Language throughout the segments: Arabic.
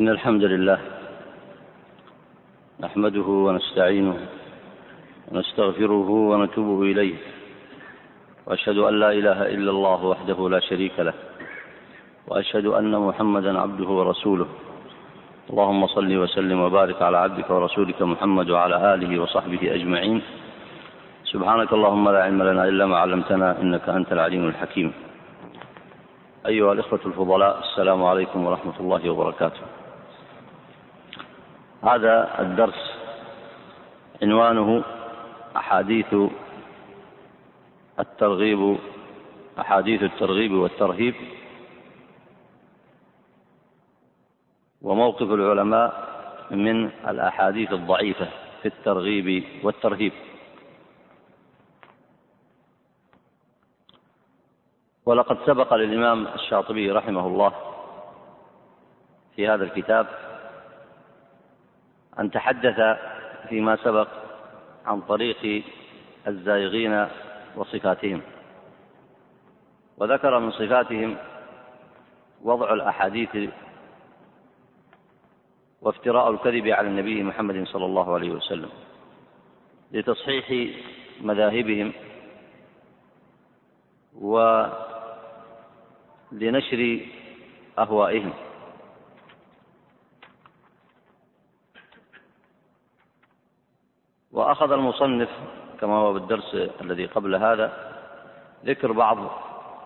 إن الحمد لله نحمده ونستعينه ونستغفره ونتوب إليه وأشهد أن لا إله إلا الله وحده لا شريك له وأشهد أن محمدا عبده ورسوله. اللهم صل وسلم وبارك على عبدك ورسولك محمد وعلى آله وصحبه أجمعين. سبحانك اللهم لا علم لنا إلا ما علمتنا إنك أنت العليم الحكيم. أيها الإخوة الفضلاء السلام عليكم ورحمة الله وبركاته. هذا الدرس عنوانه أحاديث الترغيب أحاديث الترغيب والترهيب. وموقف العلماء من الأحاديث الضعيفة في الترغيب والترهيب. ولقد سبق للإمام الشاطبي رحمه الله في هذا الكتاب أن تحدث فيما سبق عن طريق الزائغين وصفاتهم. وذكر من صفاتهم وضع الأحاديث وافتراء الكذب على النبي محمد صلى الله عليه وسلم لتصحيح مذاهبهم ولنشر أهوائهم. وأخذ المصنف كما هو بالدرس الذي قبل هذا ذكر بعض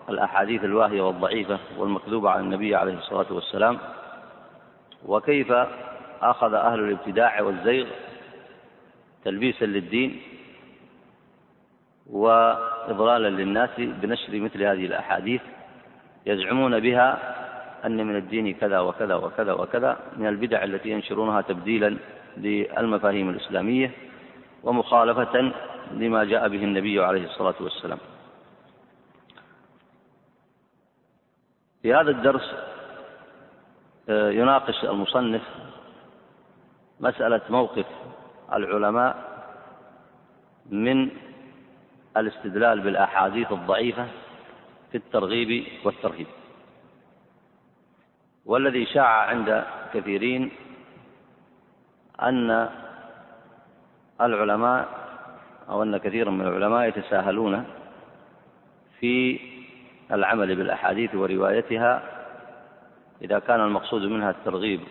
الأحاديث الواهية والضعيفة والمكذوبة على النبي عليه الصلاة والسلام وكيف أخذ أهل الابتداع والزيغ تلبيسا للدين وإضلالا للناس بنشر مثل هذه الأحاديث يزعمون بها أن من الدين كذا وكذا وكذا وكذا من البدع التي ينشرونها تبديلا للمفاهيم الإسلامية ومخالفة لما جاء به النبي عليه الصلاة والسلام. في هذا الدرس آه، يناقش المصنف مسألة موقف العلماء من الاستدلال بالأحاديث الضعيفة في الترغيب والترهيب. والذي شاع عند كثيرين أن العلماء أو أن كثيرا من العلماء يتساهلون في العمل بالأحاديث وروايتها إذا كان المقصود منها الترغيب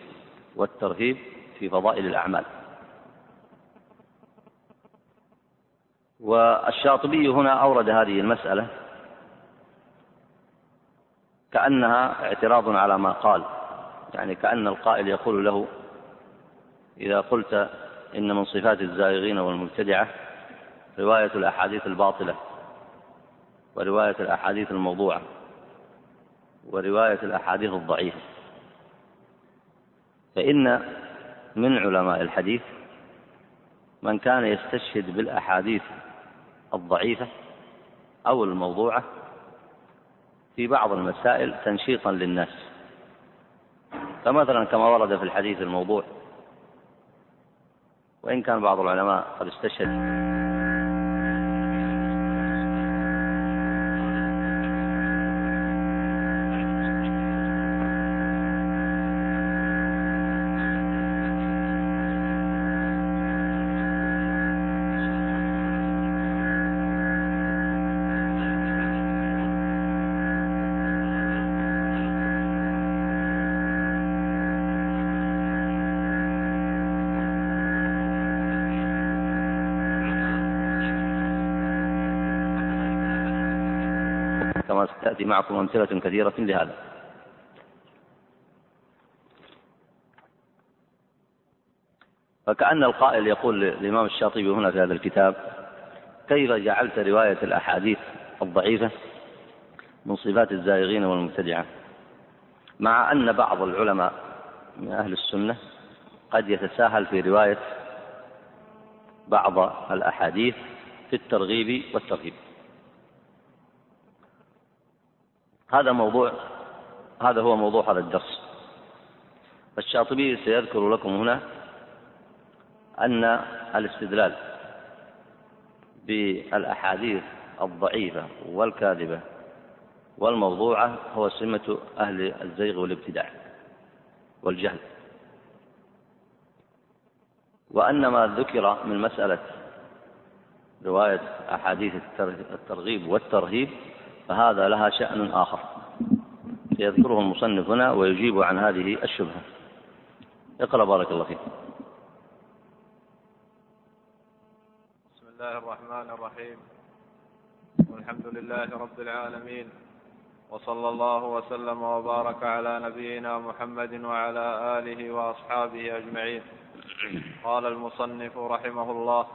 والترهيب في فضائل الأعمال. والشاطبي هنا أورد هذه المسألة كأنها اعتراض على ما قال يعني كأن القائل يقول له إذا قلت إن من صفات الزائغين والمبتدعة رواية الأحاديث الباطلة ورواية الأحاديث الموضوعة ورواية الأحاديث الضعيفة. فإن من علماء الحديث من كان يستشهد بالأحاديث الضعيفة أو الموضوعة في بعض المسائل تنشيطا للناس. فمثلا كما ورد في الحديث الموضوع وإن كان بعض العلماء قد استشهد. كما ستأتي معكم أمثلة كثيرة لهذا. فكأن القائل يقول للإمام الشاطبي هنا في هذا الكتاب كيف جعلت رواية الأحاديث الضعيفة من صفات الزائغين والمبتدعة؟ مع أن بعض العلماء من أهل السنة قد يتساهل في رواية بعض الأحاديث في الترغيب والترهيب. هذا موضوع هذا هو موضوع هذا الدرس. الشاطبي سيذكر لكم هنا أن الاستدلال بالأحاديث الضعيفة والكاذبة والموضوعة هو سمة أهل الزيغ والابتداع والجهل. وأن ما ذكر من مسألة رواية أحاديث الترغيب والترهيب فهذا لها شأن آخر. سيذكره المصنف هنا ويجيب عن هذه الشبهة. اقرأ بارك الله فيك. بسم الله الرحمن الرحيم. والحمد لله رب العالمين. وصلى الله وسلم وبارك على نبينا محمد وعلى آله وأصحابه أجمعين. قال المصنف رحمه الله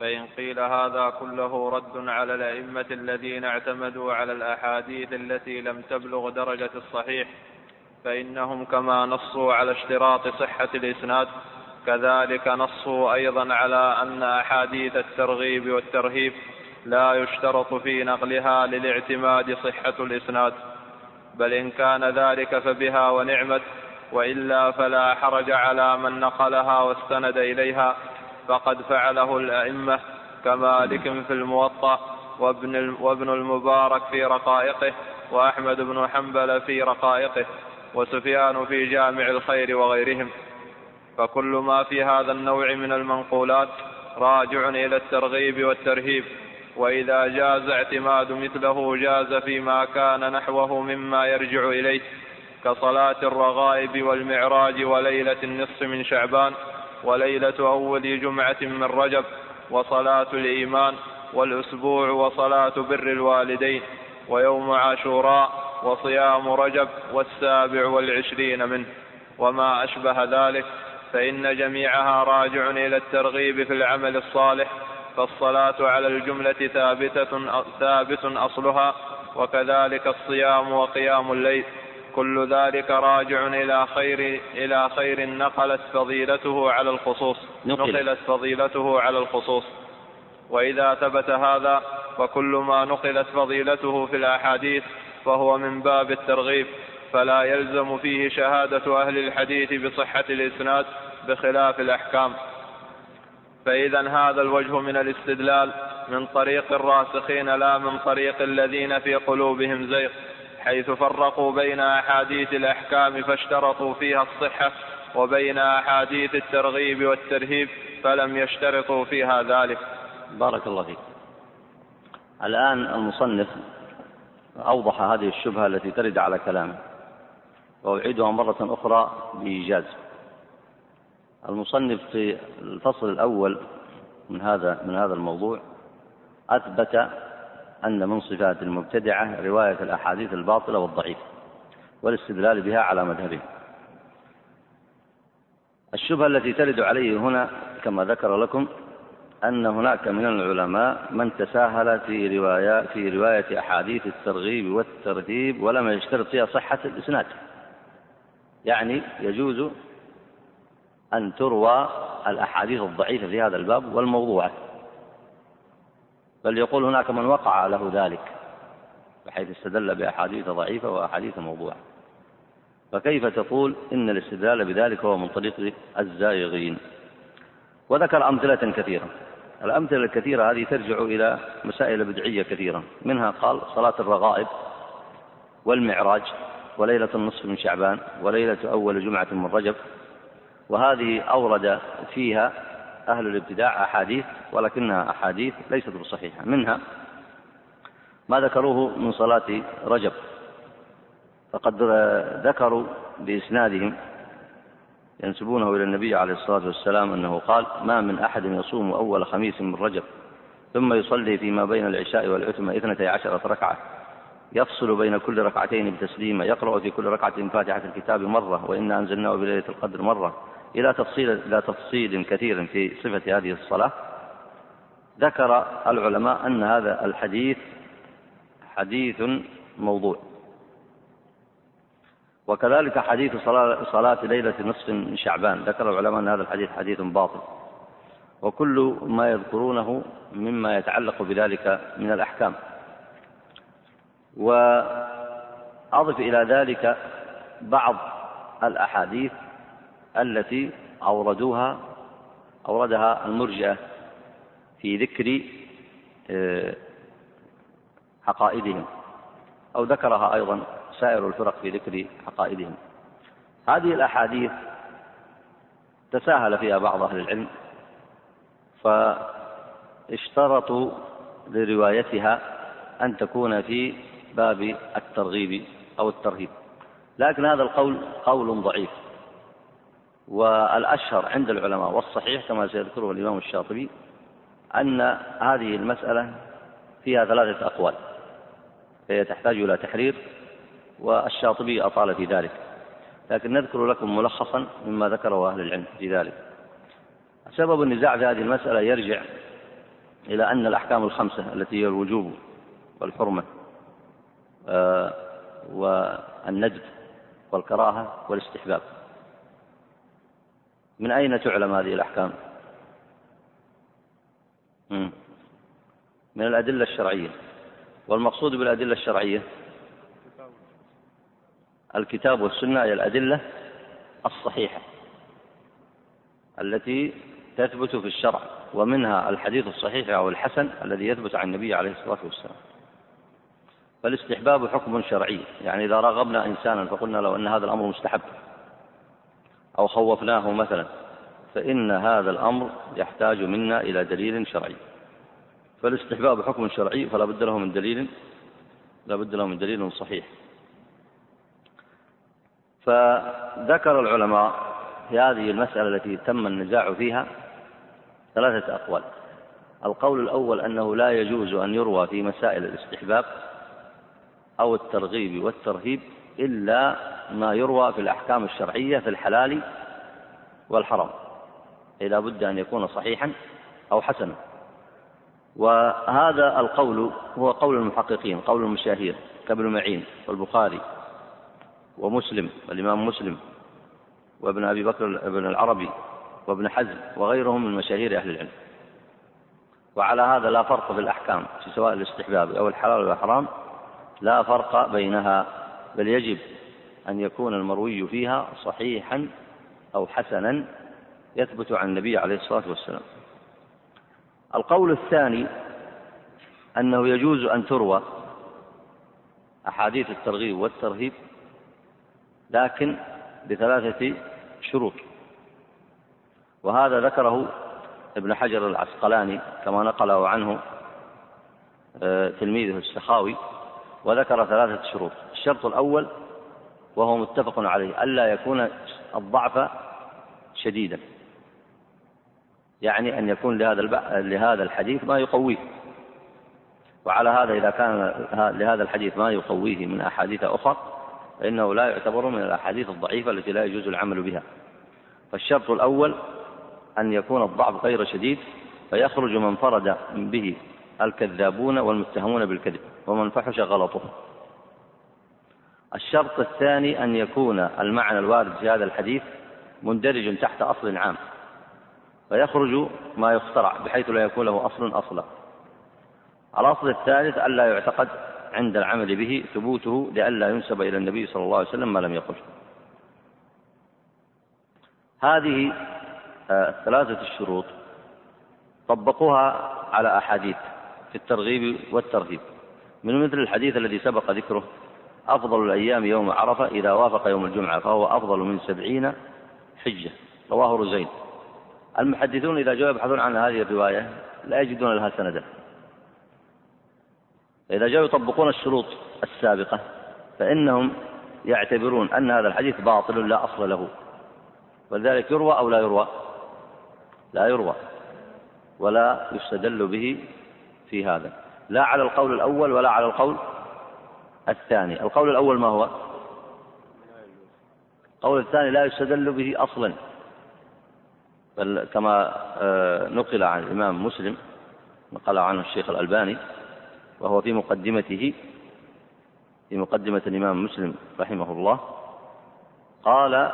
فإن قيل هذا كله رد على الأئمة الذين اعتمدوا على الأحاديث التي لم تبلغ درجة الصحيح فإنهم كما نصوا على اشتراط صحة الإسناد كذلك نصوا أيضا على أن أحاديث الترغيب والترهيب لا يشترط في نقلها للاعتماد صحة الإسناد. بل إن كان ذلك فبها ونعمت وإلا فلا حرج على من نقلها واستند إليها فقد فعله الأئمة كمالك في الموطأ وابن, وابن المبارك في رقائقه وأحمد بن حنبل في رقائقه وسفيان في جامع الخير وغيرهم. فكل ما في هذا النوع من المنقولات راجع إلى الترغيب والترهيب وإذا جاز اعتماد مثله جاز فيما كان نحوه مما يرجع إليه كصلاة الرغائب والمعراج وليلة النصف من شعبان. وليلة أول جمعة من رجب وصلاة الإيمان والأسبوع وصلاة بر الوالدين ويوم عاشوراء وصيام رجب والسابع والعشرين منه. وما أشبه ذلك فإن جميعها راجع إلى الترغيب في العمل الصالح فالصلاة على الجملة ثابتة ثابت أصلها وكذلك الصيام وقيام الليل. كل ذلك راجع إلى خير إلى خير نقلت فضيلته على الخصوص نقلت فضيلته على الخصوص. وإذا ثبت هذا فكل ما نقلت فضيلته في الأحاديث فهو من باب الترغيب. فلا يلزم فيه شهادة أهل الحديث بصحة الإسناد بخلاف الأحكام. فإذا هذا الوجه من الاستدلال من طريق الراسخين لا من طريق الذين في قلوبهم زيغ. حيث فرقوا بين أحاديث الأحكام فاشترطوا فيها الصحة وبين أحاديث الترغيب والترهيب فلم يشترطوا فيها ذلك. بارك الله فيك. الآن المصنف أوضح هذه الشبهة التي ترد على كلامه وأعيدها مرة أخرى بإيجاز. المصنف في الفصل الأول من هذا من هذا الموضوع أثبت أن من صفات المبتدعة رواية الأحاديث الباطلة والضعيفة والاستدلال بها على مذهبه الشبهة التي ترد عليه هنا كما ذكر لكم أن هناك من العلماء من تساهل في رواية في رواية أحاديث الترغيب والترهيب ولم يشترط فيها صحة الإسناد. يعني يجوز أن تروى الأحاديث الضعيفة في هذا الباب والموضوعة بل يقول هناك من وقع له ذلك بحيث استدل بأحاديث ضعيفة وأحاديث موضوعة. فكيف تقول إن الاستدلال بذلك هو من طريق الزائغين؟ وذكر أمثلة كثيرة. الأمثلة الكثيرة هذه ترجع إلى مسائل بدعية كثيرة. منها قال صلاة الرغائب والمعراج وليلة النصف من شعبان وليلة أول جمعة من رجب وهذه أورد فيها أهل الابتداع أحاديث ولكنها أحاديث ليست بصحيحة. منها ما ذكروه من صلاة رجب. فقد ذكروا بإسنادهم ينسبونه إلى النبي عليه الصلاة والسلام أنه قال ما من أحد يصوم أول خميس من رجب ثم يصلي فيما بين العشاء والعتمة اثنتي عشرة ركعة. يفصل بين كل ركعتين بتسليمة يقرأ في كل ركعة فاتحة الكتاب مرة وإنا أنزلناه بليلة القدر مرة. إلى تفصيل إلى تفصيل كثير في صفة هذه الصلاة. ذكر العلماء أن هذا الحديث حديث موضوع. وكذلك حديث صلاة, صلاة ليلة نصف من شعبان. ذكر العلماء أن هذا الحديث حديث باطل. وكل ما يذكرونه مما يتعلق بذلك من الأحكام. وأضف إلى ذلك بعض الأحاديث التي أوردوها أوردها المرجئة في ذكر آه، عقائدهم أو ذكرها أيضا سائر الفرق في ذكر عقائدهم هذه الأحاديث تساهل فيها بعض أهل العلم فاشترطوا لروايتها أن تكون في باب الترغيب أو الترهيب. لكن هذا القول قول ضعيف. والأشهر عند العلماء والصحيح كما سيذكره الإمام الشاطبي أن هذه المسألة فيها ثلاثة أقوال. فهي تحتاج إلى تحرير والشاطبي أطال في ذلك. لكن نذكر لكم ملخصا مما ذكره أهل العلم في ذلك. سبب النزاع في هذه المسألة يرجع إلى أن الأحكام الخمسة التي هي الوجوب والحرمة والندب والكراهة والاستحباب. من أين تعلم هذه الأحكام؟ من الأدلة الشرعية. والمقصود بالأدلة الشرعية الكتاب والسنة هي الأدلة الصحيحة التي تثبت في الشرع ومنها الحديث الصحيح أو الحسن الذي يثبت عن النبي عليه الصلاة والسلام. فالاستحباب حكم شرعي. يعني إذا رغبنا إنسانا فقلنا له أن هذا الأمر مستحب. أو خوفناه مثلا فإن هذا الأمر يحتاج منا إلى دليل شرعي. فالاستحباب حكم شرعي فلا بد له من دليل لا بد له من دليل صحيح. فذكر العلماء في هذه المسألة التي تم النزاع فيها ثلاثة أقوال. القول الأول أنه لا يجوز أن يروى في مسائل الاستحباب أو الترغيب والترهيب إلا ما يروى في الأحكام الشرعية في الحلال والحرام. إذا بد أن يكون صحيحا أو حسنا. وهذا القول هو قول المحققين قول المشاهير كابن معين والبخاري ومسلم والإمام مسلم وابن أبي بكر ابن العربي وابن حزم وغيرهم من مشاهير أهل العلم. وعلى هذا لا فرق في الأحكام في سواء الاستحباب أو الحلال والحرام لا فرق بينها بل يجب أن يكون المروي فيها صحيحا أو حسنا يثبت عن النبي عليه الصلاة والسلام. القول الثاني أنه يجوز أن تروى أحاديث الترغيب والترهيب لكن بثلاثة شروط. وهذا ذكره ابن حجر العسقلاني كما نقله عنه آه، تلميذه السخاوي. وذكر ثلاثة شروط. الشرط الأول وهو متفق عليه ألا يكون الضعف شديدا. يعني أن يكون لهذا لهذا الحديث ما يقويه. وعلى هذا إذا كان لهذا الحديث ما يقويه من أحاديث أخرى فإنه لا يعتبر من الأحاديث الضعيفة التي لا يجوز العمل بها. فالشرط الأول أن يكون الضعف غير شديد فيخرج من فرد به الكذابون والمتهمون بالكذب. ومن فحش غلطه. الشرط الثاني أن يكون المعنى الوارد في هذا الحديث مندرج تحت أصل عام فيخرج ما يخترع بحيث لا يكون له أصل أصلا. الأصل الثالث ألا يعتقد عند العمل به ثبوته لئلا ينسب إلى النبي صلى الله عليه وسلم ما لم يقل. هذه آه، الثلاثة الشروط. طبقوها على أحاديث في الترغيب والترهيب. من مثل الحديث الذي سبق ذكره أفضل الأيام يوم عرفة إذا وافق يوم الجمعة فهو أفضل من سبعين حجة. رواه رزين المحدثون إذا جاءوا يبحثون عن هذه الرواية لا يجدون لها سندا. إذا جاءوا يطبقون الشروط السابقة فإنهم يعتبرون أن هذا الحديث باطل لا أصل له. ولذلك يروى أو لا يروى؟ لا يروى. ولا يستدل به في هذا. لا على القول الأول ولا على القول الثاني. القول الأول ما هو؟ القول الثاني لا يستدل به أصلا بل كما آه، نقل عن الإمام مسلم نقل عنه الشيخ الألباني وهو في مقدمته في مقدمة الإمام مسلم رحمه الله قال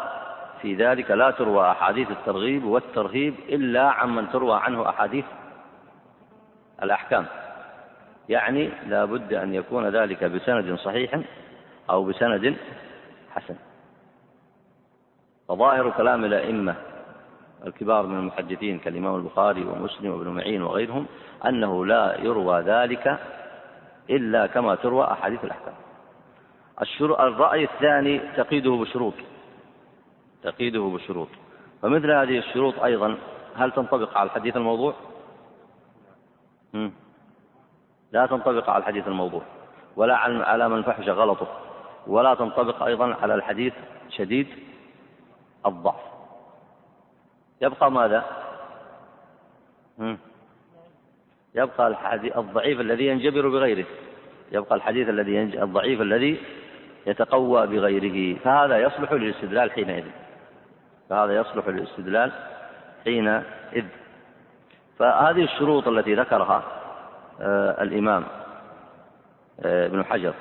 في ذلك لا تروى أحاديث الترغيب والترهيب إلا عمن تروى عنه أحاديث الأحكام. يعني لا بد أن يكون ذلك بسند صحيح أو بسند حسن. وظاهر كلام الأئمة الكبار من المحدثين كالإمام البخاري ومسلم وابن معين وغيرهم أنه لا يروى ذلك إلا كما تروى أحاديث الأحكام. الرأي الثاني تقيده بشروط تقيده بشروط. فمثل هذه الشروط أيضا هل تنطبق على الحديث الموضوع؟ لا تنطبق على الحديث الموضوع ولا على من فحش غلطه ولا تنطبق أيضا على الحديث شديد الضعف. يبقى ماذا؟ يبقى الحديث الضعيف الذي ينجبر بغيره. يبقى الحديث الذي ينج... الضعيف الذي يتقوى بغيره. فهذا يصلح للاستدلال حينئذ. فهذا يصلح للاستدلال حينئذ. فهذه الشروط التي ذكرها الإمام آه، ابن حجر.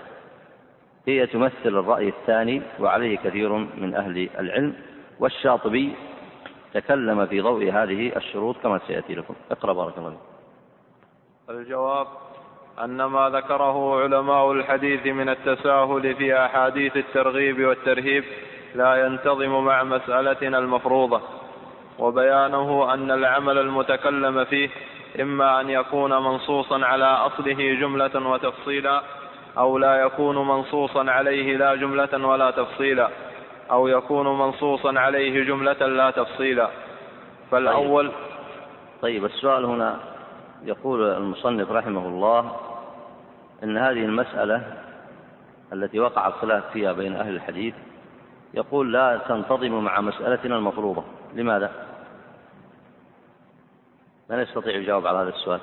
هي تمثل الرأي الثاني وعليه كثير من أهل العلم والشاطبي تكلم في ضوء هذه الشروط كما سيأتي لكم. اقرأ بارك الله الجواب أن ما ذكره علماء الحديث من التساهل في أحاديث الترغيب والترهيب لا ينتظم مع مسألتنا المفروضة وبيانه أن العمل المتكلم فيه إما أن يكون منصوصا على أصله جملة وتفصيلا أو لا يكون منصوصا عليه لا جملة ولا تفصيلا أو يكون منصوصا عليه جملة لا تفصيلا. فالأول طيب, طيب السؤال هنا يقول المصنف رحمه الله إن هذه المسألة التي وقع الخلاف فيها بين أهل الحديث يقول لا تنتظم مع مسألتنا المفروضة. لماذا؟ من يستطيع الجواب على هذا السؤال؟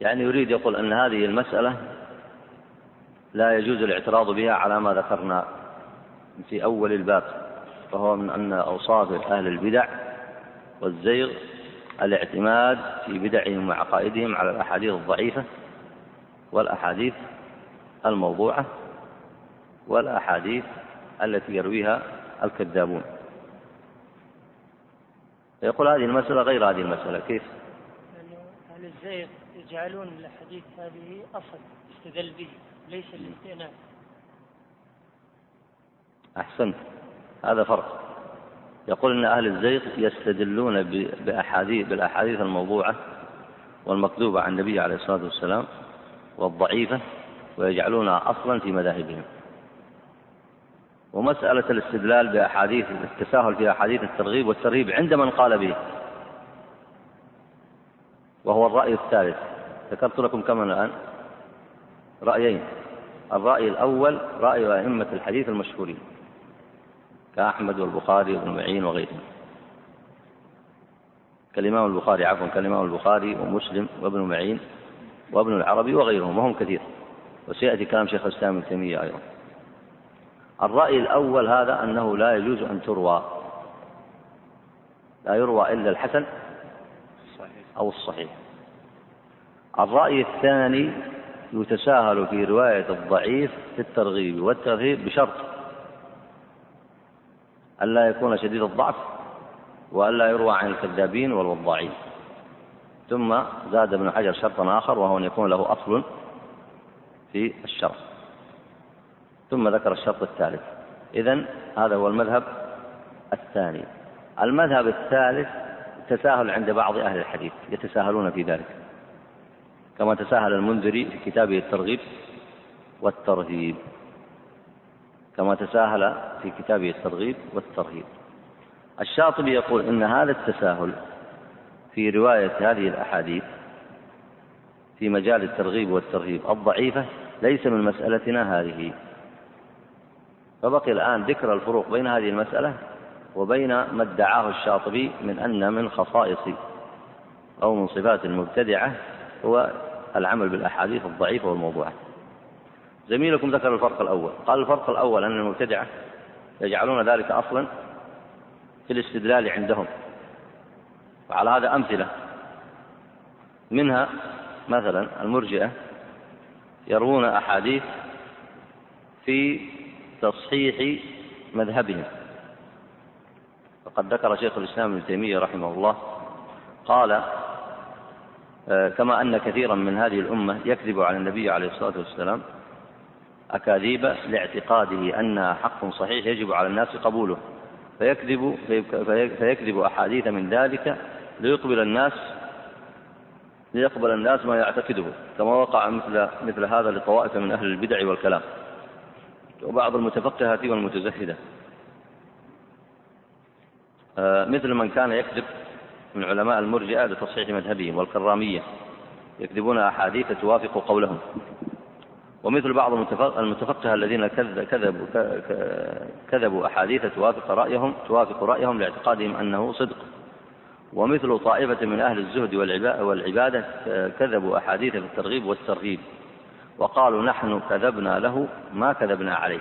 يعني يريد يقول أن هذه المسألة لا يجوز الاعتراض بها على ما ذكرنا في أول الباب وهو من أن أوصاف أهل البدع والزيغ الاعتماد في بدعهم وعقائدهم على الأحاديث الضعيفة والأحاديث الموضوعة والأحاديث التي يرويها الكذابون. يقول هذه المسألة غير هذه المسألة كيف؟ أهل الزيغ يجعلون الحديث هذه أصل استدل به ليس الاستئناف. أحسنت. هذا فرق. يقول أن أهل الزيغ يستدلون بأحاديث بالأحاديث الموضوعة والمكذوبة عن النبي عليه الصلاة والسلام والضعيفة ويجعلونها أصلا في مذاهبهم. ومسألة الاستدلال بأحاديث التساهل في أحاديث الترغيب والترهيب عند من قال به. وهو الرأي الثالث. ذكرت لكم كم الآن رأيين. الرأي الأول رأي أئمة الحديث المشهورين كأحمد والبخاري وابن معين وغيرهم. كالإمام البخاري عفوا كالإمام البخاري ومسلم وابن معين وابن العربي وغيرهم وهم كثير. وسيأتي كلام شيخ الإسلام ابن تيمية أيضا. الرأي الأول هذا أنه لا يجوز أن تروى. لا يروى إلا الحسن أو الصحيح. الرأي الثاني يتساهل في رواية الضعيف في الترغيب والترهيب بشرط ألا يكون شديد الضعف وألا يروى عن الكذابين والوضاعين. ثم زاد ابن حجر شرطا آخر وهو أن يكون له أصل في الشرط ثم ذكر الشرط الثالث. إذا هذا هو المذهب الثاني. المذهب الثالث تساهل عند بعض أهل الحديث يتساهلون في ذلك. كما تساهل المنذري في كتابه الترغيب والترهيب. كما تساهل في كتابه الترغيب والترهيب. الشاطبي يقول إن هذا التساهل في رواية هذه الأحاديث في مجال الترغيب والترهيب الضعيفة ليس من مسألتنا هذه. فبقي الآن ذكر الفروق بين هذه المسألة وبين ما ادعاه الشاطبي من أن من خصائص أو من صفات المبتدعة هو العمل بالأحاديث الضعيفة والموضوعة. زميلكم ذكر الفرق الأول. قال الفرق الأول أن المبتدعة يجعلون ذلك أصلا في الاستدلال عندهم. وعلى هذا أمثلة. منها مثلا المرجئة يروون أحاديث في تصحيح مذهبهم. وقد ذكر شيخ الإسلام ابن تيمية رحمه الله قال آه، كما أن كثيرا من هذه الأمة يكذب على النبي عليه الصلاة والسلام أكاذيب لاعتقاده أنها حق صحيح يجب على الناس قبوله. فيكذب فيكذب أحاديث من ذلك ليقبل الناس ليقبل الناس ما يعتقده كما وقع مثل مثل هذا لطوائف من أهل البدع والكلام. وبعض المتفقهة والمتزهدة. آه، مثل من كان يكذب من علماء المرجئة لتصحيح مذهبهم والكرامية يكذبون أحاديث توافق قولهم. ومثل بعض المتفقهة الذين كذبوا كذبوا أحاديث توافق رأيهم توافق رأيهم لاعتقادهم أنه صدق. ومثل طائفة من أهل الزهد والعبادة كذبوا أحاديث في الترغيب والترهيب. وقالوا نحن كذبنا له ما كذبنا عليه.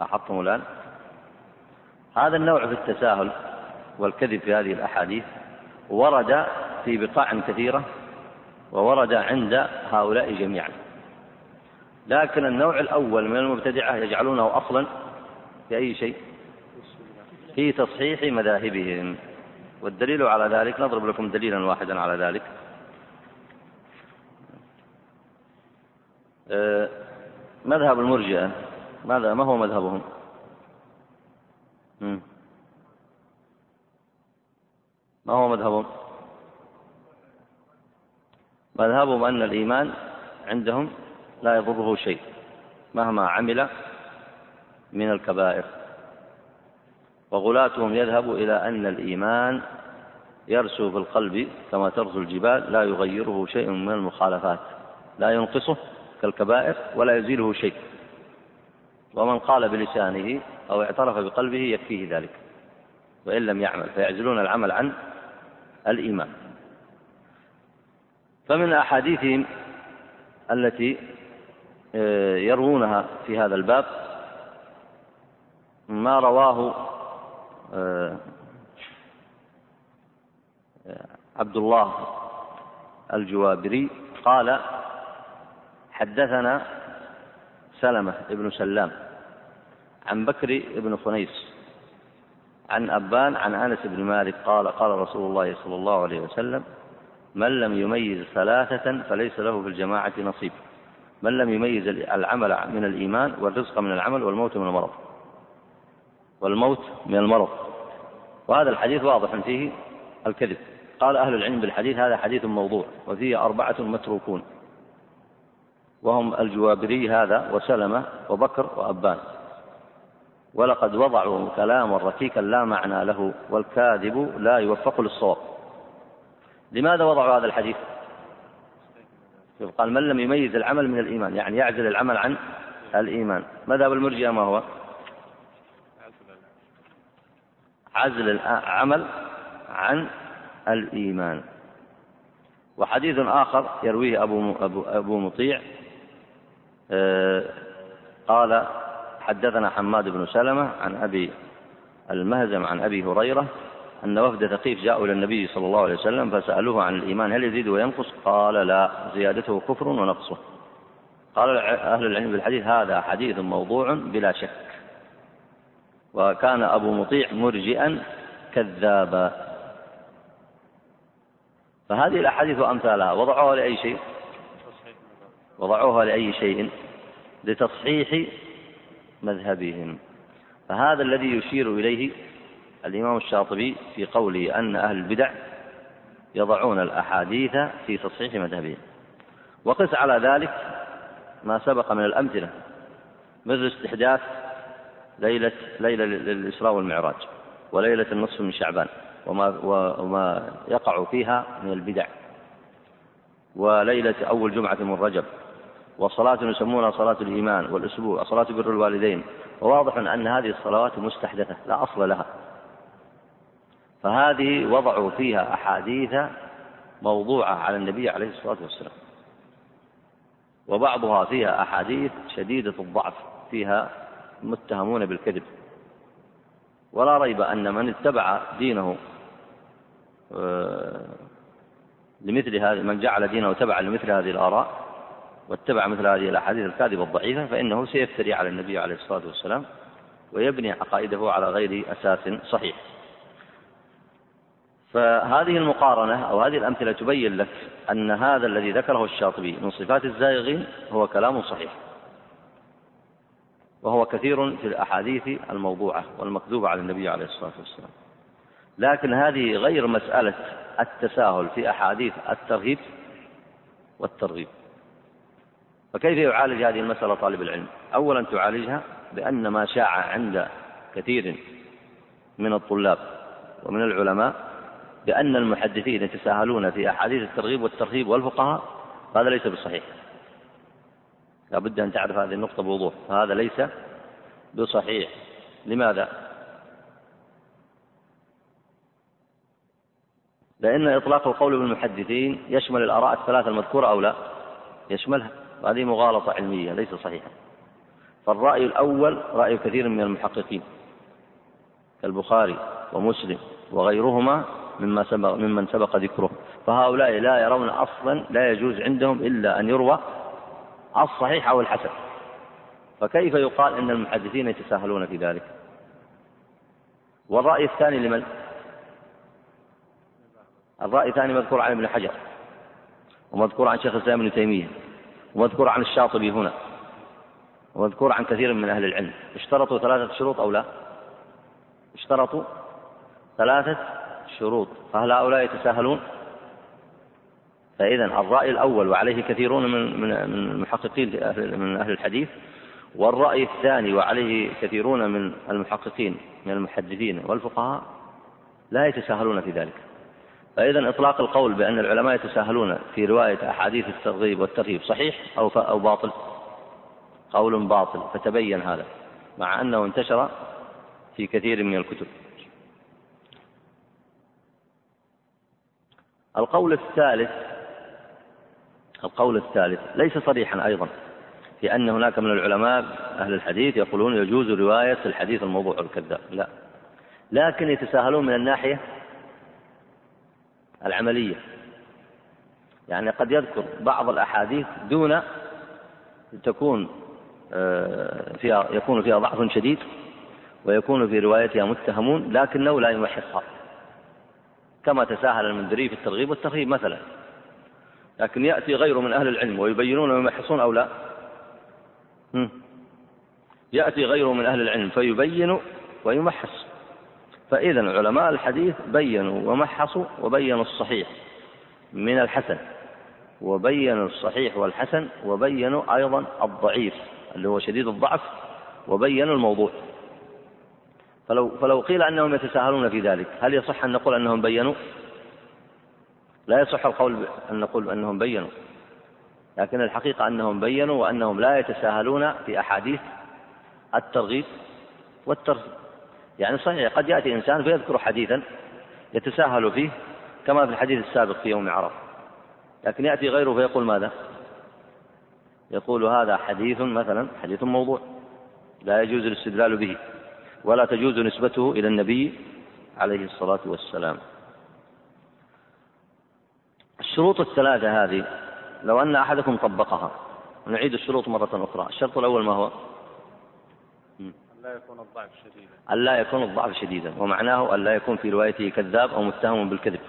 لاحظتم الآن؟ هذا النوع في التساهل والكذب في هذه الأحاديث ورد في بقاع كثيرة وورد عند هؤلاء جميعا. لكن النوع الأول من المبتدعة يجعلونه أصلا في أي شيء؟ في تصحيح مذاهبهم. والدليل على ذلك نضرب لكم دليلا واحدا على ذلك آه، مذهب المرجئة. ماذا؟ ما هو مذهبهم؟ ما هو مذهبهم؟ مذهبهم أن الإيمان عندهم لا يضره شيء مهما عمل من الكبائر. وغلاتهم يذهب إلى أن الإيمان يرسو في القلب كما ترسو الجبال لا يغيره شيء من المخالفات لا ينقصه كالكبائر ولا يزيله شيء. ومن قال بلسانه أو اعترف بقلبه يكفيه ذلك. وإن لم يعمل فيعزلون العمل عن الإيمان. فمن أحاديثهم التي آه، يروونها في هذا الباب ما رواه آه، عبد الله الجوابري قال حدثنا سلمة بن سلام عن بكر بن خنيس عن أبان عن أنس بن مالك قال قال رسول الله صلى الله عليه وسلم من لم يميز ثلاثة فليس له في الجماعة نصيب. من لم يميز العمل من الإيمان والرزق من العمل والموت من المرض. والموت من المرض. وهذا الحديث واضح فيه الكذب. قال أهل العلم بالحديث هذا حديث موضوع وفيه أربعة متروكون. وهم الجوابري هذا وسلمة وبكر وأبان ولقد وضعوا كلاما ركيكا لا معنى له والكاذب لا يوفق للصواب. لماذا وضعوا هذا الحديث؟ قال من لم يميز العمل من الإيمان يعني يعزل العمل عن الإيمان. مذهب المرجئة ما هو؟ عزل العمل عن الإيمان. وحديث آخر يرويه أبو, أبو, أبو مطيع قال حدثنا حماد بن سلمة عن أبي المهزم عن أبي هريرة أن وفد ثقيف جاءوا إلى النبي صلى الله عليه وسلم فسألوه عن الإيمان هل يزيد وينقص؟ قال لا زيادته كفر ونقصه. قال أهل العلم بالحديث هذا حديث موضوع بلا شك. وكان أبو مطيع مرجئا كذابا. فهذه الأحاديث وأمثالها وضعوها لأي شيء؟ وضعوها لأي شيء لتصحيح مذهبهم. فهذا الذي يشير إليه الإمام الشاطبي في قوله أن أهل البدع يضعون الأحاديث في تصحيح مذهبهم. وقس على ذلك ما سبق من الأمثلة مثل استحداث ليلة ليلة للإسراء والمعراج وليلة النصف من شعبان وما وما يقع فيها من البدع. وليلة أول جمعة من رجب وصلاة يسمونها صلاة الإيمان والأسبوع وصلاة بر الوالدين. وواضح أن هذه الصلوات مستحدثة لا أصل لها. فهذه وضعوا فيها أحاديث موضوعة على النبي عليه الصلاة والسلام. وبعضها فيها أحاديث شديدة الضعف فيها متهمون بالكذب. ولا ريب أن من اتبع دينه آه، لمثل هذه من جعل دينه تبعا لمثل هذه الآراء واتبع مثل هذه الأحاديث الكاذبة الضعيفة فإنه سيفتري على النبي عليه الصلاة والسلام ويبني عقائده على غير أساس صحيح. فهذه المقارنة أو هذه الأمثلة تبين لك أن هذا الذي ذكره الشاطبي من صفات الزائغين هو كلام صحيح. وهو كثير في الأحاديث الموضوعة والمكذوبة على النبي عليه الصلاة والسلام. لكن هذه غير مسألة التساهل في أحاديث الترهيب والترغيب. فكيف يعالج هذه المسألة طالب العلم؟ أولا تعالجها بأن ما شاع عند كثير من الطلاب ومن العلماء بأن المحدثين يتساهلون في أحاديث الترغيب والترهيب والفقهاء هذا ليس بصحيح. لا بد أن تعرف هذه النقطة بوضوح. فهذا ليس بصحيح. لماذا؟ لأن إطلاق القول بالمحدثين يشمل الآراء الثلاثة المذكورة أو لا؟ يشملها. هذه مغالطة علمية ليس صحيحا فالرأي الأول رأي كثير من المحققين كالبخاري ومسلم وغيرهما مما سبق ممن سبق ذكره. فهؤلاء لا يرون أصلا لا يجوز عندهم إلا أن يروى الصحيح أو الحسن. فكيف يقال أن المحدثين يتساهلون في ذلك؟ والرأي الثاني لمن؟ الرأي الثاني مذكور عن ابن حجر ومذكور عن شيخ الإسلام ابن تيمية. ومذكور عن الشاطبي هنا. ومذكور عن كثير من أهل العلم. اشترطوا ثلاثة شروط أو لا؟ اشترطوا ثلاثة شروط. فهل هؤلاء يتساهلون؟ فإذا الرأي الأول وعليه كثيرون من من المحققين من أهل الحديث والرأي الثاني وعليه كثيرون من المحققين من المحدثين والفقهاء لا يتساهلون في ذلك. فإذا إطلاق القول بأن العلماء يتساهلون في رواية أحاديث الترغيب والترهيب صحيح أو أو باطل؟ قول باطل فتبين هذا مع أنه انتشر في كثير من الكتب القول الثالث القول الثالث ليس صريحا أيضا في أن هناك من العلماء أهل الحديث يقولون يجوز رواية الحديث الموضوع الكذاب لا لكن يتساهلون من الناحية العملية. يعني قد يذكر بعض الأحاديث دون تكون آه، فيها يكون فيها ضعف شديد ويكون في روايتها متهمون لكنه لا يمحصها كما تساهل المنذري في الترغيب والترهيب مثلا. لكن يأتي غيره من أهل العلم ويبينون ويمحصون أو لا. يأتي غيره من أهل العلم فيبين ويمحص. فإذا علماء الحديث بينوا ومحصوا وبينوا الصحيح من الحسن وبينوا الصحيح والحسن وبينوا أيضا الضعيف اللي هو شديد الضعف وبينوا الموضوع فلو فلو قيل أنهم يتساهلون في ذلك هل يصح أن نقول أنهم بينوا؟ لا يصح القول أن نقول أنهم بينوا لكن الحقيقة أنهم بينوا وأنهم لا يتساهلون في أحاديث الترغيب والترهيب يعني صحيح قد يأتي إنسان فيذكر حديثا يتساهل فيه كما في الحديث السابق في يوم عرفة. لكن يأتي غيره فيقول ماذا؟ يقول هذا حديث مثلا حديث موضوع لا يجوز الاستدلال به ولا تجوز نسبته إلى النبي عليه الصلاة والسلام. الشروط الثلاثة هذه لو أن أحدكم طبقها نعيد الشروط مرة أخرى. الشرط الأول ما هو؟ لا يكون الضعف شديدا. ألا يكون الضعف شديدا ومعناه ألا يكون في روايته كذاب أو متهم بالكذب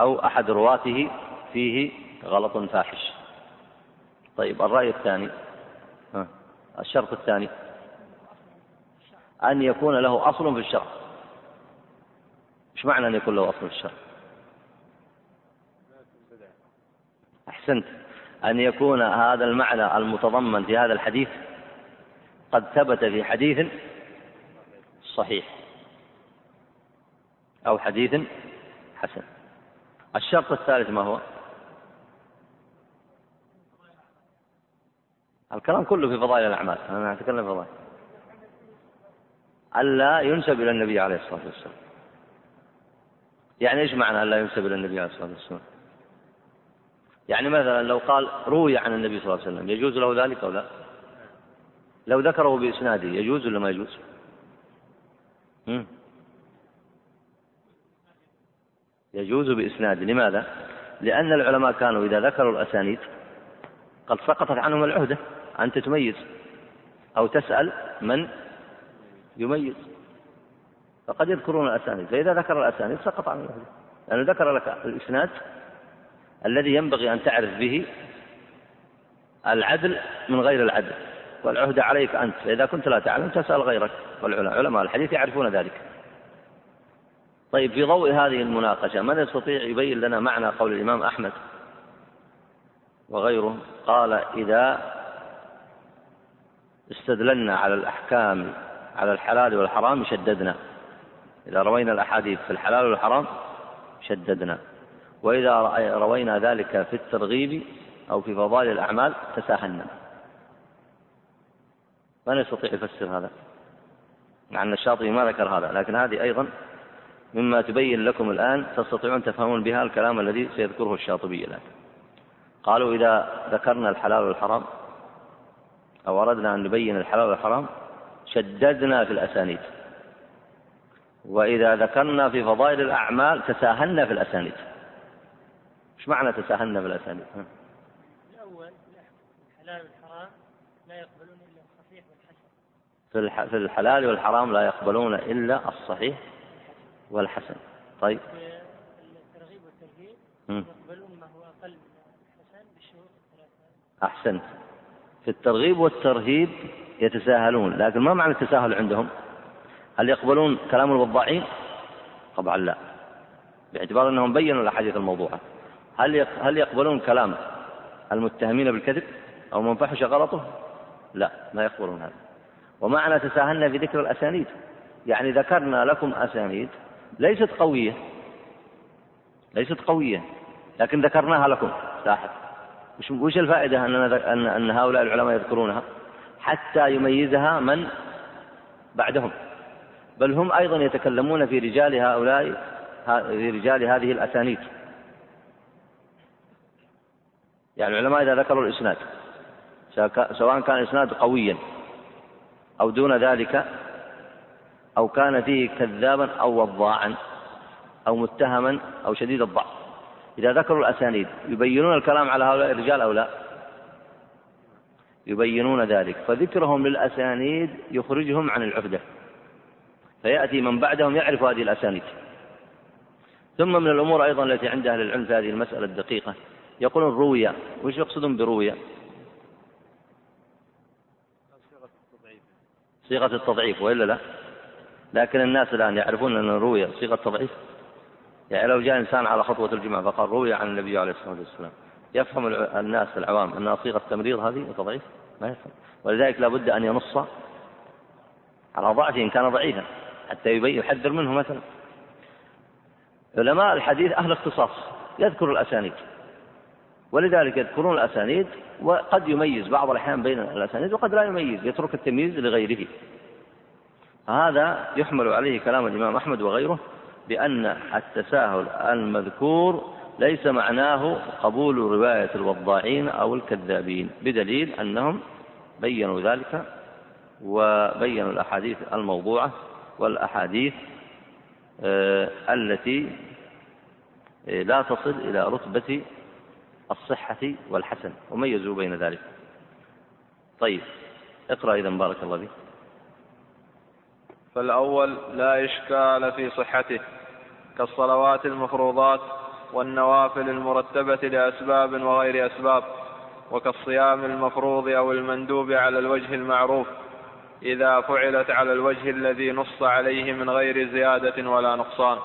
أو أحد رواته فيه غلط فاحش. طيب الرأي الثاني. الشرط الثاني. أن يكون له أصل في الشرع. إيش معنى أن يكون له أصل في الشرع؟ أحسنت. أن يكون هذا المعنى المتضمن في هذا الحديث قد ثبت في حديث صحيح أو حديث حسن. الشرط الثالث ما هو؟ الكلام كله في فضائل الأعمال أنا أتكلم في فضائل. ألا ينسب إلى النبي عليه الصلاة والسلام. يعني إيش معنى ألا ينسب إلى النبي عليه الصلاة والسلام؟ يعني مثلا لو قال روي عن النبي صلى الله عليه وسلم يجوز له ذلك أو لا؟ لو ذكره بإسناده يجوز ولا ما يجوز؟ يجوز بإسناده لماذا؟ لأن العلماء كانوا إذا ذكروا الأسانيد قد سقطت عنهم العهدة أنت تميز أو تسأل من يميز فقد يذكرون الأسانيد فإذا ذكر الأسانيد سقط عن العهدة لأنه ذكر لك الإسناد الذي ينبغي أن تعرف به العدل من غير العدل. والعهدة عليك أنت. فإذا كنت لا تعلم تسأل غيرك والعلماء علماء الحديث يعرفون ذلك. طيب في ضوء هذه المناقشة من يستطيع يبين لنا معنى قول الإمام أحمد؟ وغيره. قال إذا استدللنا على الأحكام على الحلال والحرام شددنا. إذا روينا الأحاديث في الحلال والحرام شددنا. وإذا روينا ذلك في الترغيب أو في فضائل الأعمال تساهلنا. من يستطيع يفسر هذا مع أن الشاطبي ما ذكر هذا لكن هذه أيضا مما تبين لكم الآن تستطيعون تفهمون بها الكلام الذي سيذكره الشاطبي الآن. قالوا إذا ذكرنا الحلال والحرام أو أردنا أن نبين الحلال والحرام شددنا في الأسانيد. وإذا ذكرنا في فضائل الأعمال تساهلنا في الأسانيد. إيش معنى تساهلنا في الأسانيد؟ الأول الحلال والحرام لا يقبلون إلا الصحيح والحسن في الحلال والحرام لا يقبلون إلا الصحيح والحسن. طيب. الترغيب والترهيب يقبلون ما هو أقل من الحسن بالشروط الثلاثة. أحسنت. في الترغيب والترهيب يتساهلون لكن ما معنى التساهل عندهم؟ هل يقبلون كلام الوضاعين؟ طبعا لا. باعتبار أنهم بينوا الأحاديث الموضوعة. هل هل يقبلون كلام المتهمين بالكذب أو من فحش غلطه؟ لا ما يقبلون هذا. ومعنى تساهلنا في ذكر الأسانيد. يعني ذكرنا لكم أسانيد ليست قوية. ليست قوية لكن ذكرناها لكم. لاحظ. وش الفائدة أننا أن أن هؤلاء العلماء يذكرونها؟ حتى يميزها من؟ بعدهم. بل هم أيضا يتكلمون في رجال هؤلاء في رجال هذه الأسانيد. يعني العلماء إذا ذكروا الإسناد سواء كان الإسناد قويا أو دون ذلك أو كان فيه كذابا أو وضاعا أو متهما أو شديد الضعف. إذا ذكروا الأسانيد يبينون الكلام على هؤلاء الرجال أو لا؟ يبينون ذلك. فذكرهم للأسانيد يخرجهم عن العهدة فيأتي من بعدهم يعرف هذه الأسانيد. ثم من الأمور أيضا التي عند أهل العلم في هذه المسألة الدقيقة. يقولون روية وش يقصدون بروية صيغة التضعيف وإلا لا؟ لكن الناس الآن يعرفون أن روية صيغة تضعيف يعني لو جاء إنسان على خطوة الجمعة فقال روي عن النبي عليه الصلاة والسلام يفهم الناس العوام أنها صيغة تمريض هذه وتضعيف؟ ما يفهم. ولذلك لا بد أن ينص على ضعفه إن كان ضعيفا حتى يحذر منه مثلا. علماء الحديث أهل اختصاص يذكر الأسانيد. ولذلك يذكرون الأسانيد وقد يميز بعض الأحيان بين الأسانيد وقد لا يميز يترك التمييز لغيره. هذا يحمل عليه كلام الإمام أحمد وغيره بأن التساهل المذكور ليس معناه قبول رواية الوضاعين أو الكذابين بدليل أنهم بينوا ذلك وبينوا الأحاديث الموضوعة والأحاديث آه، التي آه، لا تصل إلى رتبة الصحة والحسن وميزوا بين ذلك؟ طيب اقرأ إذا بارك الله فيك. فالأول لا إشكال في صحته كالصلوات المفروضات والنوافل المرتبة لأسباب وغير أسباب وكالصيام المفروض أو المندوب على الوجه المعروف إذا فعلت على الوجه الذي نص عليه من غير زيادة ولا نقصان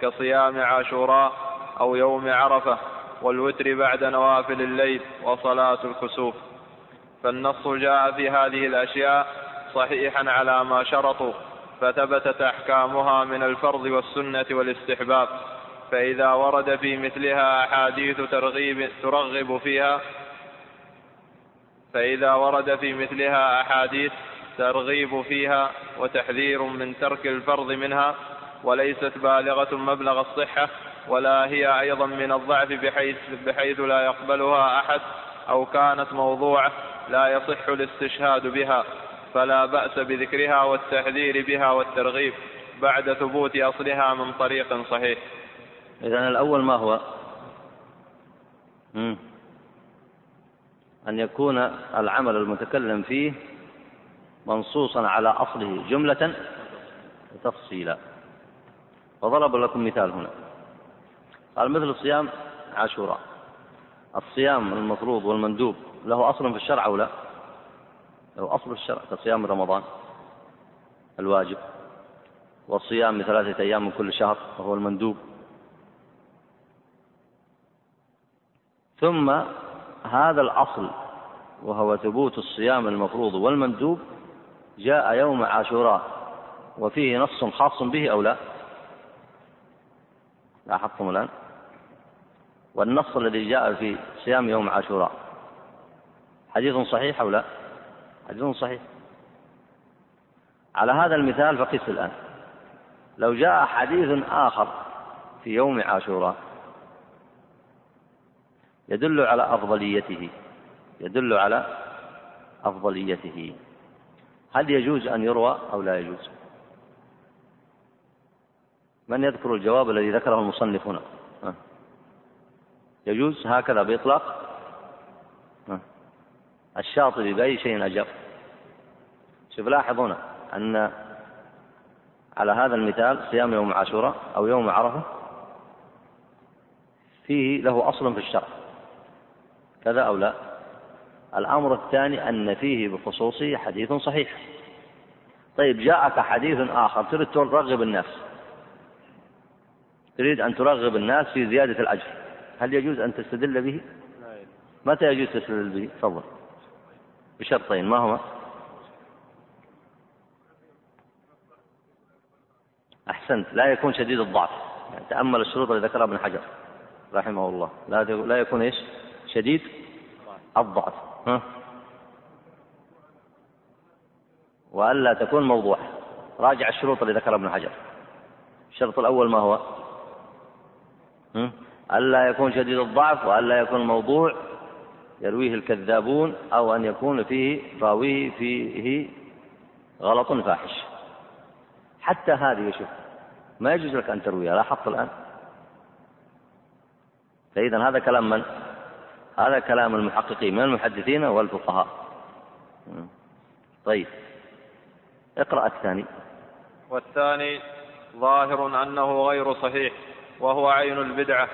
كصيام عاشوراء أو يوم عرفة والوتر بعد نوافل الليل وصلاة الكسوف. فالنص جاء في هذه الأشياء صحيحا على ما شرطوا فثبتت أحكامها من الفرض والسنة والاستحباب. فإذا ورد في مثلها أحاديث ترغيب ترغب فيها فإذا ورد في مثلها أحاديث ترغيب فيها وتحذير من ترك الفرض منها وليست بالغة مبلغ الصحة ولا هي أيضا من الضعف بحيث, بحيث لا يقبلها أحد أو كانت موضوعة لا يصح الاستشهاد بها فلا بأس بذكرها والتحذير بها والترغيب بعد ثبوت أصلها من طريق صحيح. إذا الأول ما هو؟ مم. أن يكون العمل المتكلم فيه منصوصا على أصله جملة وتفصيلا وضرب لكم مثال هنا. قال مثل صيام عاشوراء. الصيام المفروض والمندوب له أصل في الشرع أو لا؟ له أصل في الشرع كصيام رمضان الواجب. والصيام من ثلاثة أيام من كل شهر وهو المندوب. ثم هذا الأصل وهو ثبوت الصيام المفروض والمندوب جاء يوم عاشوراء وفيه نص خاص به أو لا؟ لاحظتم الآن؟ والنص الذي جاء في صيام يوم عاشوراء. حديث صحيح أو لا؟ حديث صحيح. على هذا المثال فقس الآن. لو جاء حديث آخر في يوم عاشوراء يدل على أفضليته. يدل على أفضليته. هل يجوز أن يروى أو لا يجوز؟ من يذكر الجواب الذي ذكره المصنف هنا؟ يجوز هكذا بإطلاق؟ الشاطبي بأي شيء أجاب شوف لاحظ هنا أن على هذا المثال صيام يوم عاشوراء أو يوم عرفة فيه له أصل في الشرع. كذا أو لا؟ الأمر الثاني أن فيه بخصوصه حديث صحيح. طيب جاءك حديث آخر تريد ترغب الناس. تريد أن ترغب الناس في زيادة الأجر. هل يجوز أن تستدل به؟ متى يجوز تستدل به؟ تفضل بشرطين ما هما؟ أحسنت لا يكون شديد الضعف يعني تأمل الشروط التي ذكرها ابن حجر رحمه الله لا لا يكون إيش؟ شديد الضعف ها؟ وألا تكون موضوع راجع الشروط اللي ذكرها ابن حجر الشرط الأول ما هو؟ ألا يكون شديد الضعف وألا يكون موضوع يرويه الكذابون أو أن يكون فيه راويه فيه غلط فاحش. حتى هذه شوف ما يجوز لك أن ترويها لا حق الآن. فإذا هذا كلام من؟ هذا كلام المحققين من المحدثين والفقهاء. طيب. اقرأ الثاني. والثاني ظاهر أنه غير صحيح وهو عين البدعة.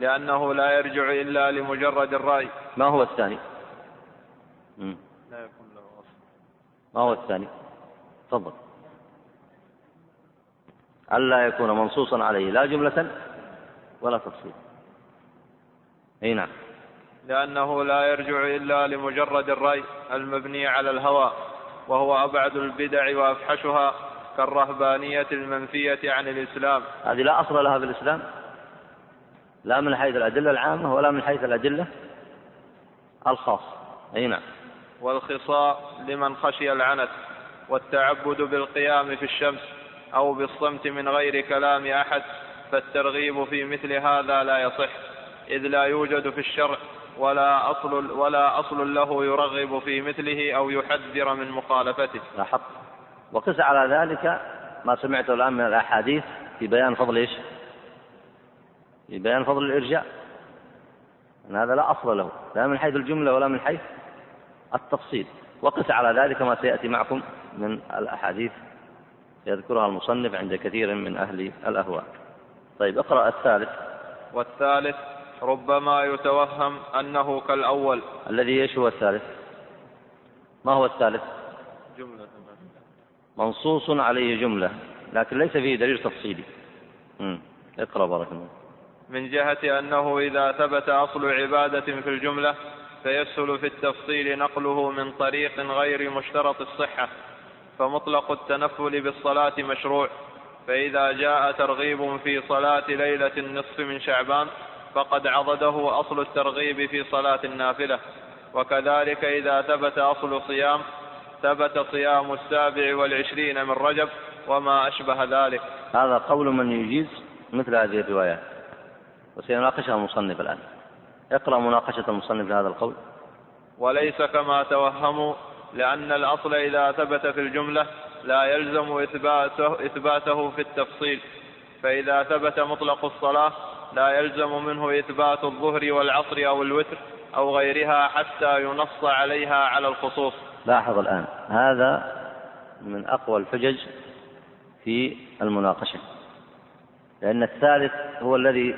لأنه لا يرجع إلا لمجرد الرأي. ما هو الثاني؟ لا يكون له أصل. ما هو الثاني؟ تفضل. ألا يكون منصوصا عليه. لا جملة ولا تفصيل أي نعم. لأنه لا يرجع إلا لمجرد الرأي المبني على الهوى وهو أبعد البدع وأفحشها كالرهبانية المنفية عن الإسلام. هذه لا أصل لها في الإسلام؟ لا من حيث الأدلة العامة ولا من حيث الأدلة الخاصة أي نعم والخصاء لمن خشي العنت والتعبد بالقيام في الشمس أو بالصمت من غير كلام أحد فالترغيب في مثل هذا لا يصح إذ لا يوجد في الشرع ولا أصل ولا أصل له يرغب في مثله أو يحذر من مخالفته. لاحظت وقس على ذلك ما سمعته الآن من الأحاديث في بيان فضل إيش؟ في بيان فضل الإرجاء. أن هذا لا أصل له لا من حيث الجملة ولا من حيث التفصيل. وقس على ذلك ما سيأتي معكم من الأحاديث يذكرها المصنف عند كثير من أهل الأهواء. طيب اقرأ الثالث. والثالث ربما يتوهم أنه كالأول. الذي إيش هو الثالث؟ ما هو الثالث؟ جملة. منصوص عليه جملة لكن ليس فيه دليل تفصيلي. اقرأ بارك الله من جهة أنه إذا ثبت أصل عبادة في الجملة فيسهل في التفصيل نقله من طريق غير مشترط الصحة فمطلق التنفل بالصلاة مشروع فإذا جاء ترغيب في صلاة ليلة النصف من شعبان فقد عضده أصل الترغيب في صلاة النافلة. وكذلك إذا ثبت أصل صيام ثبت صيام السابع والعشرين من رجب وما أشبه ذلك. هذا قول من يجيز مثل هذه الروايات. وسيناقشها المصنف الآن. اقرأ مناقشة المصنف لهذا القول. وليس كما توهموا لأن الأصل إذا ثبت في الجملة لا يلزم إثباته, إثباته في التفصيل. فإذا ثبت مطلق الصلاة لا يلزم منه إثبات الظهر والعصر أو الوتر أو غيرها حتى ينص عليها على الخصوص. لاحظ الآن هذا من أقوى الحجج في المناقشة. لأن الثالث هو الذي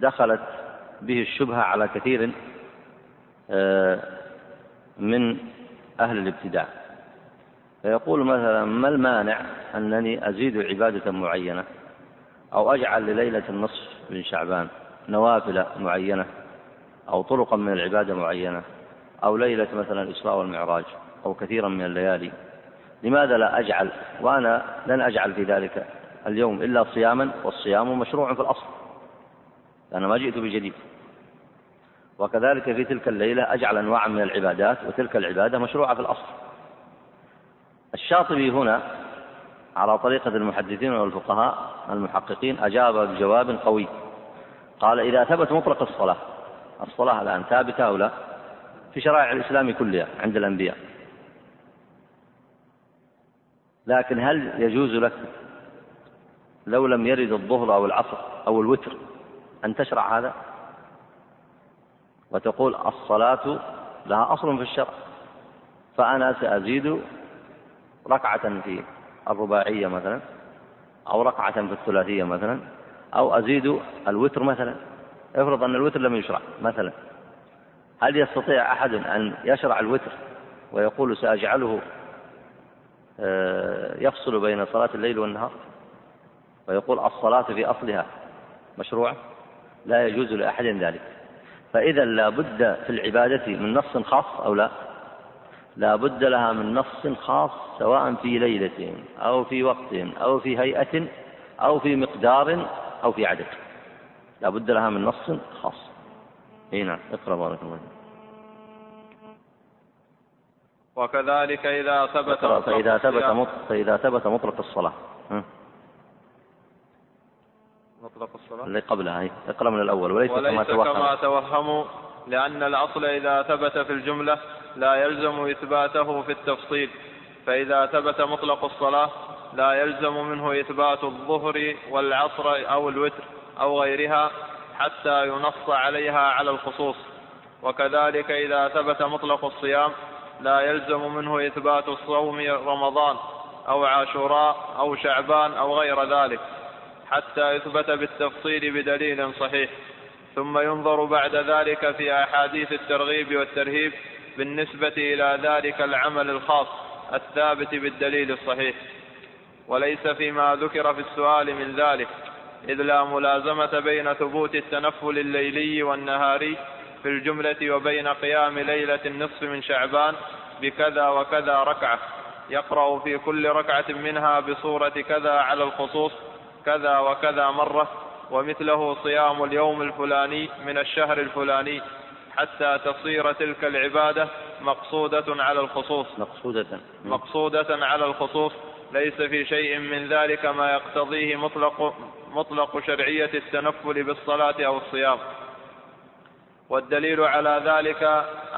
دخلت به الشبهة على كثير آه، من أهل الابتداع. فيقول مثلا ما المانع أنني أزيد عبادة معينة أو أجعل لليلة النصف من شعبان نوافل معينة أو طرقا من العبادة معينة أو ليلة مثلا الإسراء والمعراج أو كثيرا من الليالي؟ لماذا لا أجعل؟ وأنا لن أجعل في ذلك اليوم إلا صياما والصيام مشروع في الأصل. أنا ما جئت بجديد. وكذلك في تلك الليلة أجعل أنواعا من العبادات وتلك العبادة مشروعة في الأصل. الشاطبي هنا على طريقة المحدثين والفقهاء المحققين أجاب بجواب قوي. قال إذا ثبت مطلق الصلاة الصلاة الآن ثابتة أو لا؟ في شرائع الإسلام كلها عند الأنبياء. لكن هل يجوز لك لو لم يرد الظهر أو العصر أو الوتر أن تشرع هذا؟ وتقول الصلاة لها أصل في الشرع فأنا سأزيد ركعة في الرباعية مثلا أو ركعة في الثلاثية مثلا أو أزيد الوتر مثلا. افرض أن الوتر لم يشرع مثلا. هل يستطيع أحد أن يشرع الوتر ويقول سأجعله آه، يفصل بين صلاة الليل والنهار؟ ويقول الصلاة في أصلها مشروعة لا يجوز لأحد ذلك. فإذا لا بد في العبادة من نص خاص أو لا؟ لا بد لها من نص خاص سواء في ليلة أو في وقت أو في هيئة أو في مقدار أو في عدد. لا بد لها من نص خاص. إي نعم اقرأ بارك الله وكذلك إذا ثبت فإذا ثبت فإذا ثبت مطلق الصلاة. مطلق الصلاة؟ اللي قبلها هي اقرأ من الأول وليس, وليس كما توهم. كما توهموا لأن الأصل إذا ثبت في الجملة لا يلزم إثباته في التفصيل. فإذا ثبت مطلق الصلاة لا يلزم منه إثبات الظهر والعصر أو الوتر أو غيرها حتى ينص عليها على الخصوص. وكذلك إذا ثبت مطلق الصيام لا يلزم منه إثبات صوم رمضان أو عاشوراء أو شعبان أو غير ذلك. حتى يثبت بالتفصيل بدليل صحيح. ثم ينظر بعد ذلك في أحاديث الترغيب والترهيب بالنسبة إلى ذلك العمل الخاص الثابت بالدليل الصحيح. وليس فيما ذكر في السؤال من ذلك إذ لا ملازمة بين ثبوت التنفل الليلي والنهاري في الجملة وبين قيام ليلة النصف من شعبان بكذا وكذا ركعة. يقرأ في كل ركعة منها بصورة كذا على الخصوص كذا وكذا مرة ومثله صيام اليوم الفلاني من الشهر الفلاني حتى تصير تلك العبادة مقصودة على الخصوص. مقصودة. مقصودة على الخصوص. ليس في شيء من ذلك ما يقتضيه مطلق مطلق شرعية التنفل بالصلاة أو الصيام. والدليل على ذلك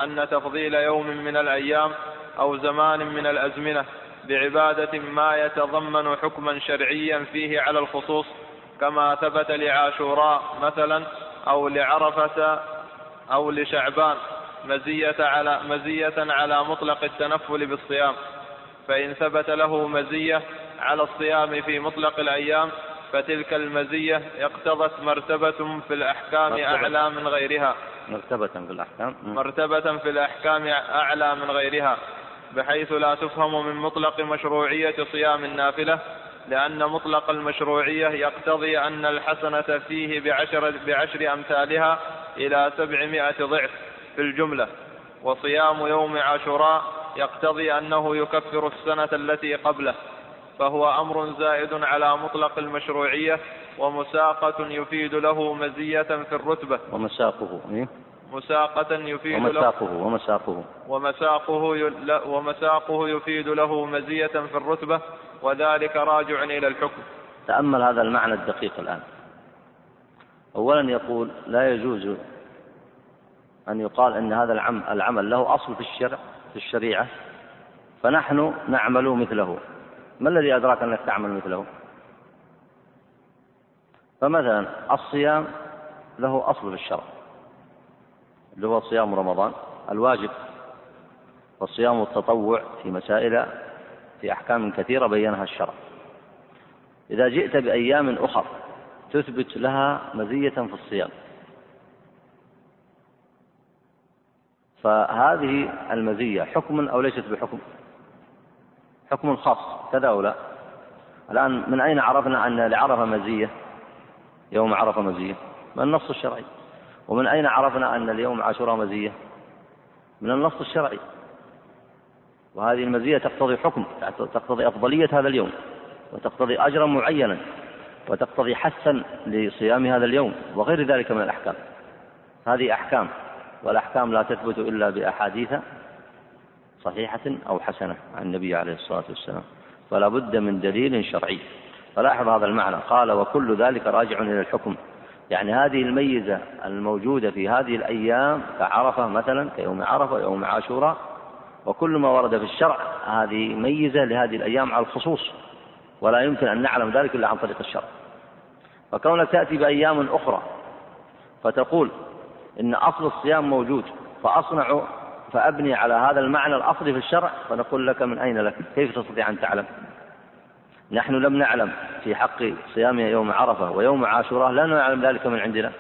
أن تفضيل يوم من الأيام أو زمان من الأزمنة بعبادة ما يتضمن حكما شرعيا فيه على الخصوص كما ثبت لعاشوراء مثلا أو لعرفة أو لشعبان مزية على مزية على مطلق التنفل بالصيام. فإن ثبت له مزية على الصيام في مطلق الأيام فتلك المزية اقتضت مرتبة في الأحكام مرتبة. أعلى من غيرها. مرتبة في الأحكام. مرتبة في الأحكام أعلى من غيرها. بحيث لا تفهم من مطلق مشروعية صيام النافلة لأن مطلق المشروعية يقتضي أن الحسنة فيه بعشر, بعشر أمثالها إلى سبعمائة ضعف في الجملة. وصيام يوم عاشوراء يقتضي أنه يكفر السنة التي قبله. فهو أمر زائد على مطلق المشروعية ومساقة يفيد له مزية في الرتبة. ومساقه إيه؟ مساقة يفيد ومساقه له ومساقه ومساقه. ومساقه يفيد له مزية في الرتبة وذلك راجع إلى الحكم. تأمل هذا المعنى الدقيق الآن. أولا يقول لا يجوز أن يقال أن هذا العمل له أصل في الشرع في الشريعة فنحن نعمل مثله. ما الذي أدراك أنك تعمل مثله؟ فمثلا الصيام له أصل في الشرع. اللي هو صيام رمضان. الواجب وصيام التطوع في مسائل في أحكام كثيرة بينها الشرع. إذا جئت بأيام أخر تثبت لها مزية في الصيام. فهذه المزية حكم أو ليست بحكم؟ حكم خاص كذا أو لا؟ الآن من أين عرفنا أن لعرفة مزية؟ يوم عرفة مزية. من النص الشرعي؟ ومن أين عرفنا أن اليوم عاشوراء مزية؟ من النص الشرعي. وهذه المزية تقتضي حكم تقتضي أفضلية هذا اليوم وتقتضي أجرا معينا وتقتضي حثا لصيام هذا اليوم وغير ذلك من الأحكام. هذه أحكام والأحكام لا تثبت إلا بأحاديث صحيحة أو حسنة عن النبي عليه الصلاة والسلام. فلا بد من دليل شرعي. فلاحظ هذا المعنى. قال وكل ذلك راجع إلى الحكم. يعني هذه الميزة الموجودة في هذه الأيام كعرفة مثلا كيوم عرفة ويوم عاشوراء وكل ما ورد في الشرع هذه ميزة لهذه الأيام على الخصوص ولا يمكن أن نعلم ذلك إلا عن طريق الشرع. فكونك تأتي بأيام أخرى فتقول إن أصل الصيام موجود فأصنع فأبني على هذا المعنى الأصلي في الشرع فنقول لك من أين لك؟ كيف تستطيع أن تعلم؟ نحن لم نعلم في حق صيام يوم عرفة ويوم عاشوراء لا نعلم ذلك من عندنا.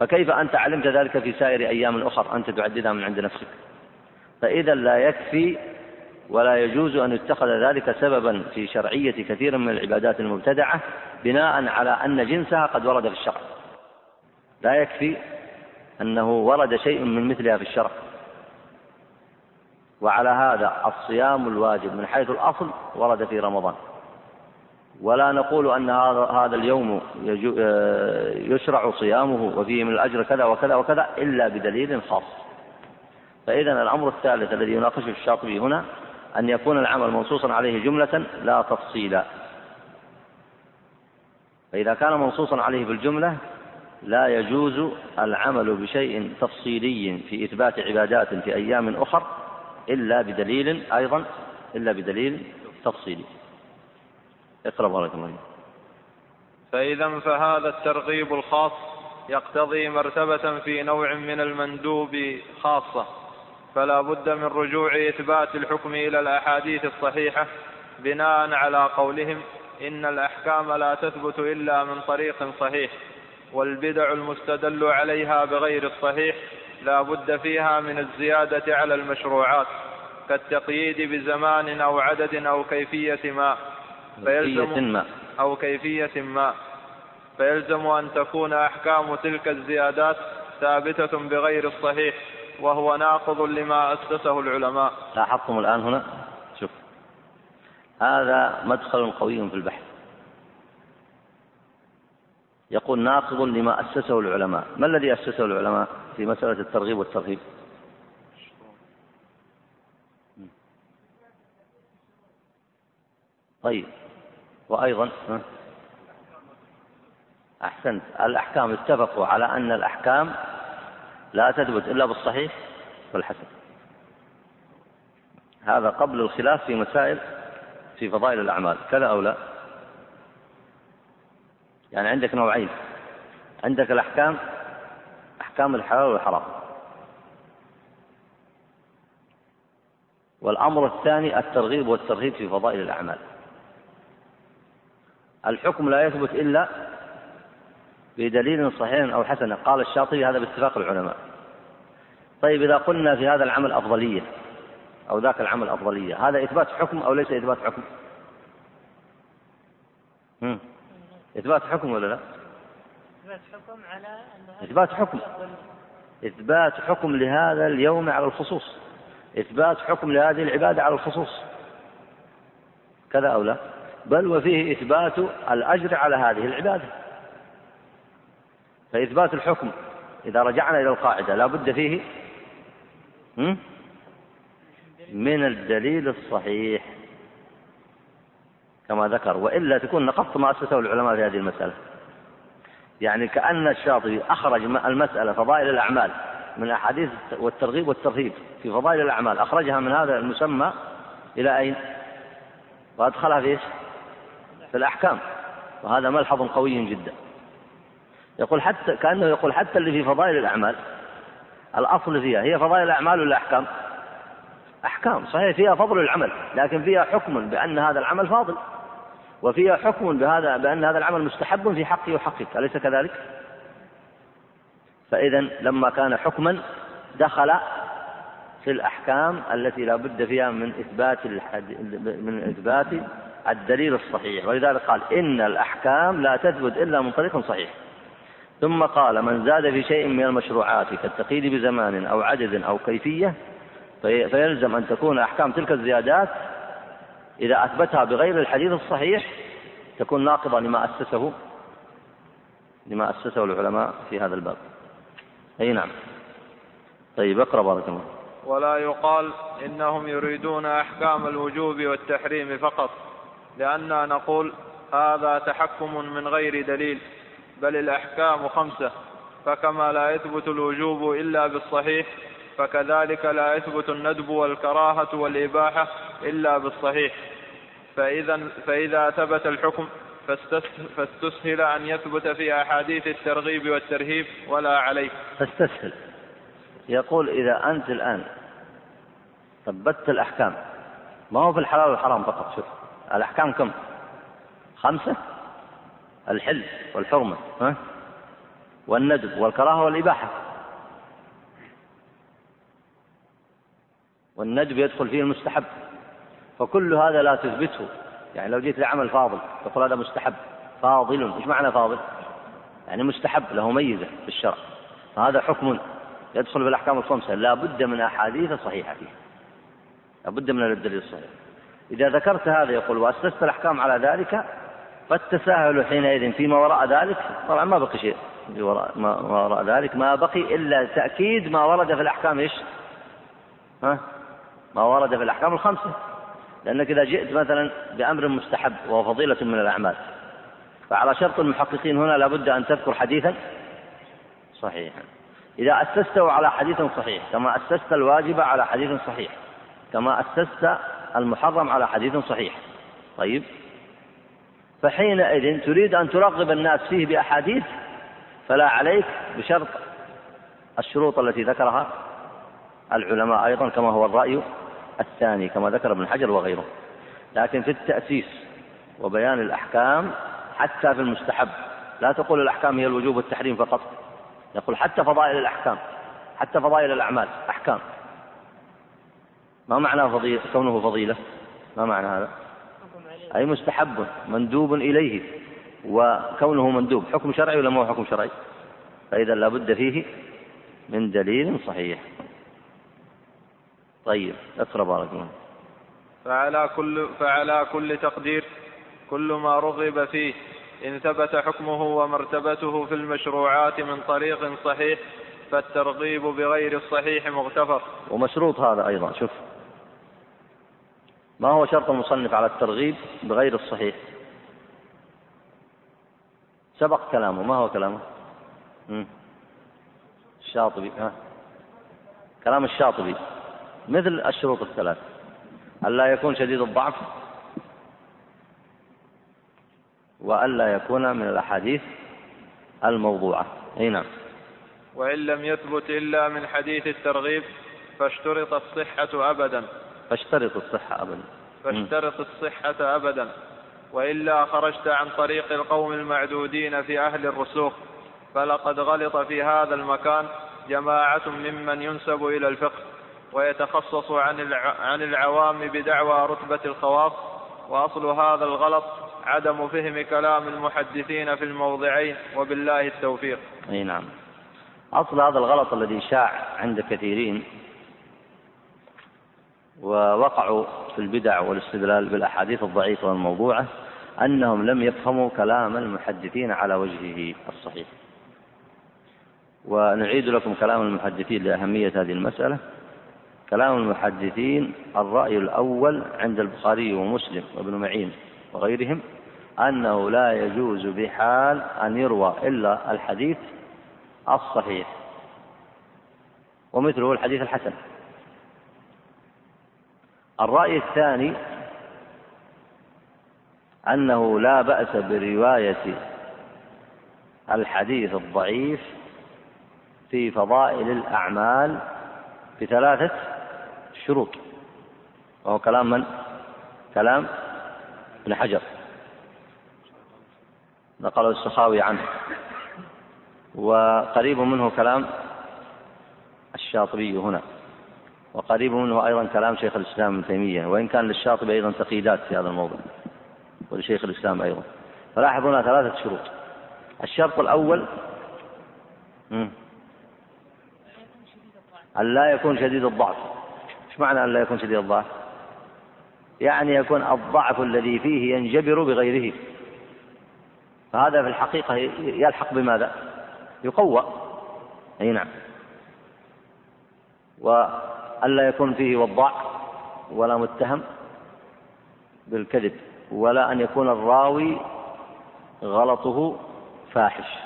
فكيف أنت علمت ذلك في سائر أيام أخرى أنت تعددها من عند نفسك. فإذا لا يكفي ولا يجوز أن يتخذ ذلك سببا في شرعية كثير من العبادات المبتدعة بناء على أن جنسها قد ورد في الشرع. لا يكفي أنه ورد شيء من مثلها في الشرع. وعلى هذا الصيام الواجب من حيث الأصل ورد في رمضان. ولا نقول أن هذا اليوم يشرع صيامه وفيه من الأجر كذا وكذا وكذا إلا بدليل خاص. فإذا الأمر الثالث الذي يناقشه الشاطبي هنا أن يكون العمل منصوصا عليه جملة لا تفصيلا فإذا كان منصوصا عليه بالجملة لا يجوز العمل بشيء تفصيلي في إثبات عبادات في أيام أخر إلا بدليل أيضا إلا بدليل تفصيلي. اقرأ بارك الله فإذا فهذا الترغيب الخاص يقتضي مرتبة في نوع من المندوب خاصة فلا بد من رجوع إثبات الحكم إلى الأحاديث الصحيحة بناء على قولهم إن الأحكام لا تثبت إلا من طريق صحيح والبدع المستدل عليها بغير الصحيح لا بد فيها من الزيادة على المشروعات كالتقييد بزمان أو عدد أو كيفية ما. فيلزم ما. أو كيفية ما. فيلزم أن تكون أحكام تلك الزيادات ثابتة بغير الصحيح وهو ناقض لما أسسه العلماء. لاحظتم الآن هنا؟ شوف. هذا مدخل قوي في البحث. يقول ناقض لما أسسه العلماء. ما الذي أسسه العلماء في مسألة الترغيب والترهيب؟ طيب. وأيضا أحسنت. الأحكام اتفقوا على أن الأحكام لا تثبت إلا بالصحيح والحسن. هذا قبل الخلاف في مسائل في فضائل الأعمال كذا أو لا؟ يعني عندك نوعين. عندك الأحكام أحكام الحلال والحرام. والأمر الثاني الترغيب والترهيب في فضائل الأعمال. الحكم لا يثبت إلا بدليل صحيح أو حسن. قال الشاطبي هذا باتفاق العلماء. طيب إذا قلنا في هذا العمل أفضلية أو ذاك العمل أفضلية هذا إثبات حكم أو ليس إثبات حكم؟ هم. إثبات حكم ولا لا؟ إثبات حكم على أن إثبات حكم. إثبات حكم لهذا اليوم على الخصوص. إثبات حكم لهذه العبادة على الخصوص. كذا أو لا؟ بل وفيه إثبات الأجر على هذه العبادة. فإثبات الحكم إذا رجعنا إلى القاعدة لا بد فيه من الدليل الصحيح كما ذكر. وإلا تكون نقضت ما أسسه العلماء في هذه المسألة. يعني كأن الشاطبي أخرج المسألة فضائل الأعمال من أحاديث والترغيب والترهيب في فضائل الأعمال. أخرجها من هذا المسمى إلى أين؟ وأدخلها في إيش؟ في الأحكام وهذا ملحظ قوي جدا يقول حتى كأنه يقول حتى اللي في فضائل الأعمال الأصل فيها هي فضائل الأعمال ولا أحكام؟ أحكام صحيح فيها فضل العمل لكن فيها حكم بأن هذا العمل فاضل وفيها حكم بهذا بأن هذا العمل مستحب في حقي وحقك أليس كذلك؟ فإذا لما كان حكما دخل في الأحكام التي لا بد فيها من إثبات من إثبات الدليل الصحيح. ولذلك قال إن الأحكام لا تثبت إلا من طريق صحيح. ثم قال من زاد في شيء من المشروعات كالتقييد بزمان أو عدد أو كيفية فيلزم أن تكون أحكام تلك الزيادات إذا أثبتها بغير الحديث الصحيح تكون ناقضة لما أسسه لما أسسه العلماء في هذا الباب. أي نعم. طيب اقرأ بارك الله ولا يقال إنهم يريدون أحكام الوجوب والتحريم فقط. لأننا نقول هذا تحكم من غير دليل بل الأحكام خمسة فكما لا يثبت الوجوب إلا بالصحيح فكذلك لا يثبت الندب والكراهة والإباحة إلا بالصحيح. فإذا, فإذا ثبت الحكم فاستسهل أن يثبت في أحاديث الترغيب والترهيب ولا عليه. فاستسهل. يقول إذا أنت الآن ثبتت الأحكام ما هو في الحلال والحرام فقط؟ شوف. الأحكام كم خمسة الحل والحرمة ها؟ والندب والكراهة والإباحة. والندب يدخل فيه المستحب. فكل هذا لا تثبته. يعني لو جيت لعمل فاضل تقول هذا مستحب. فاضل إيش معنى فاضل؟ يعني مستحب له ميزة في الشرع. فهذا حكم يدخل بالأحكام الخمسة. لا بد من أحاديث صحيحة فيه لا بد من الدليل الصحيح. إذا ذكرت هذا يقول وأسست الأحكام على ذلك فالتساهل حينئذ فيما وراء ذلك طبعا ما بقي شيء ما وراء ذلك ما بقي إلا تأكيد ما ورد في الأحكام إيش؟ ها؟ ما ورد في الأحكام الخمسة. لأنك إذا جئت مثلا بأمر مستحب وهو فضيلة من الأعمال فعلى شرط المحققين هنا لابد أن تذكر حديثا صحيحا. إذا أسسته على حديث صحيح كما أسست الواجب على حديث صحيح كما أسست المحرم على حديث صحيح. طيب. فحينئذ تريد أن ترغب الناس فيه بأحاديث فلا عليك بشرط الشروط التي ذكرها العلماء أيضا كما هو الرأي الثاني كما ذكر ابن حجر وغيره. لكن في التأسيس وبيان الأحكام حتى في المستحب. لا تقول الأحكام هي الوجوب والتحريم فقط. يقول حتى فضائل الأحكام حتى فضائل الأعمال أحكام. ما معنى فضيلة كونه فضيلة؟ ما معنى هذا؟ أي مستحب مندوب إليه. وكونه مندوب حكم شرعي ولا ما هو حكم شرعي؟ فإذا لابد فيه من دليل صحيح. طيب اقرأ بارك الله فعلى كل فعلى كل تقدير كل ما رغب فيه إن ثبت حكمه ومرتبته في المشروعات من طريق صحيح فالترغيب بغير الصحيح مغتفر. ومشروط هذا أيضا شوف. ما هو شرط المصنف على الترغيب بغير الصحيح؟ سبق كلامه ما هو كلامه؟ الشاطبي ها؟ كلام الشاطبي. مثل الشروط الثلاث. ألا يكون شديد الضعف وألا يكون من الأحاديث الموضوعة. أي نعم. وإن لم يثبت إلا من حديث الترغيب فاشترط الصحة أبدا. فاشترط الصحة أبدا فاشترط الصحة أبدا وإلا خرجت عن طريق القوم المعدودين في أهل الرسوخ فلقد غلط في هذا المكان جماعة ممن ينسب إلى الفقه ويتخصص عن عن العوام بدعوى رتبة الخواص وأصل هذا الغلط عدم فهم كلام المحدثين في الموضعين وبالله التوفيق. أي نعم. أصل هذا الغلط الذي شاع عند كثيرين ووقعوا في البدع والاستدلال بالأحاديث الضعيفة والموضوعة أنهم لم يفهموا كلام المحدثين على وجهه الصحيح. ونعيد لكم كلام المحدثين لأهمية هذه المسألة. كلام المحدثين الرأي الأول عند البخاري ومسلم وابن معين وغيرهم أنه لا يجوز بحال أن يروى إلا الحديث الصحيح. ومثله الحديث الحسن. الرأي الثاني أنه لا بأس برواية الحديث الضعيف في فضائل الأعمال بثلاثة شروط. وهو كلام من؟ كلام ابن حجر. نقله السخاوي عنه. وقريب منه كلام الشاطبي هنا. وقريب منه أيضا كلام شيخ الإسلام ابن تيمية وإن كان للشاطبي أيضا تقييدات في هذا الموضوع ولشيخ الإسلام أيضا. فلاحظ هنا ثلاثة شروط. الشرط الأول أن لا يكون شديد الضعف. إيش معنى أن لا يكون شديد الضعف؟ يعني يكون الضعف الذي فيه ينجبر بغيره. فهذا في الحقيقة يلحق بماذا؟ يقوى. أي نعم. وألا يكون فيه وضاع ولا متهم بالكذب ولا أن يكون الراوي غلطه فاحش.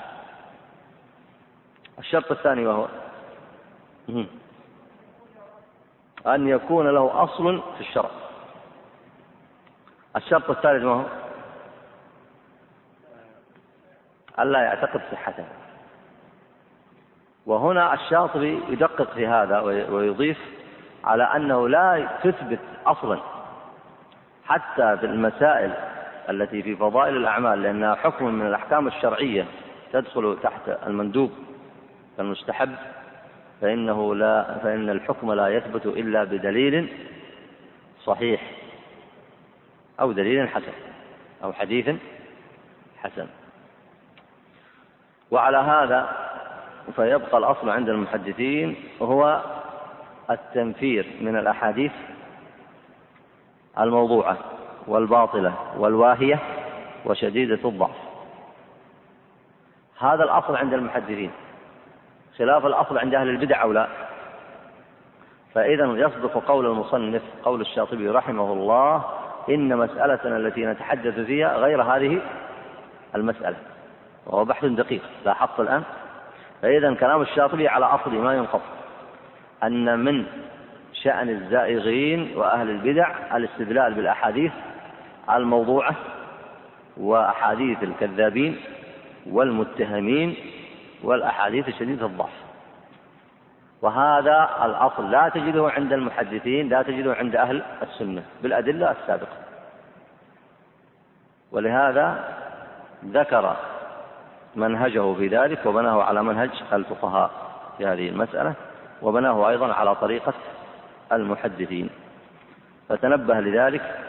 الشرط الثاني وهو أن يكون له أصل في الشرع. الشرط الثالث ما هو ألا يعتقد صحته. وهنا الشاطبي يدقق في هذا ويضيف على أنه لا تثبت أصلا حتى في المسائل التي في فضائل الأعمال لأنها حكم من الأحكام الشرعية تدخل تحت المندوب كالمستحب فإنه لا فإن الحكم لا يثبت إلا بدليل صحيح أو دليل حسن أو حديث حسن. وعلى هذا فيبقى الأصل عند المحدثين هو التنفير من الأحاديث الموضوعة والباطلة والواهية وشديدة الضعف. هذا الأصل عند المحدثين. خلاف الأصل عند أهل البدع أو لا؟ فإذا يصدق قول المصنف قول الشاطبي رحمه الله إن مسألتنا التي نتحدث فيها غير هذه المسألة. وهو بحث دقيق لاحظت الآن؟ فإذا كلام الشاطبي على أصل ما ينقص. أن من شأن الزائغين وأهل البدع الاستدلال بالأحاديث الموضوعة وأحاديث الكذابين والمتهمين والأحاديث شديدة الضعف. وهذا الأصل لا تجده عند المحدثين لا تجده عند أهل السنة بالأدلة السابقة. ولهذا ذكر منهجه في ذلك وبناه على منهج الفقهاء في هذه المسألة. وبناه أيضا على طريقة المحدثين. فتنبه لذلك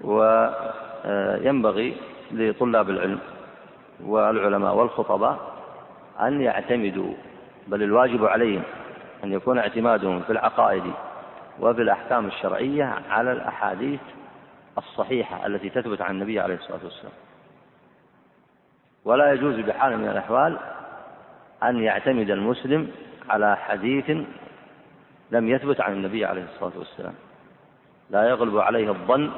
وينبغي لطلاب العلم والعلماء والخطباء أن يعتمدوا بل الواجب عليهم أن يكون اعتمادهم في العقائد وفي الأحكام الشرعية على الأحاديث الصحيحة التي تثبت عن النبي عليه الصلاة والسلام. ولا يجوز بحال من الأحوال أن يعتمد المسلم على حديث لم يثبت عن النبي عليه الصلاة والسلام. لا يغلب عليه الظن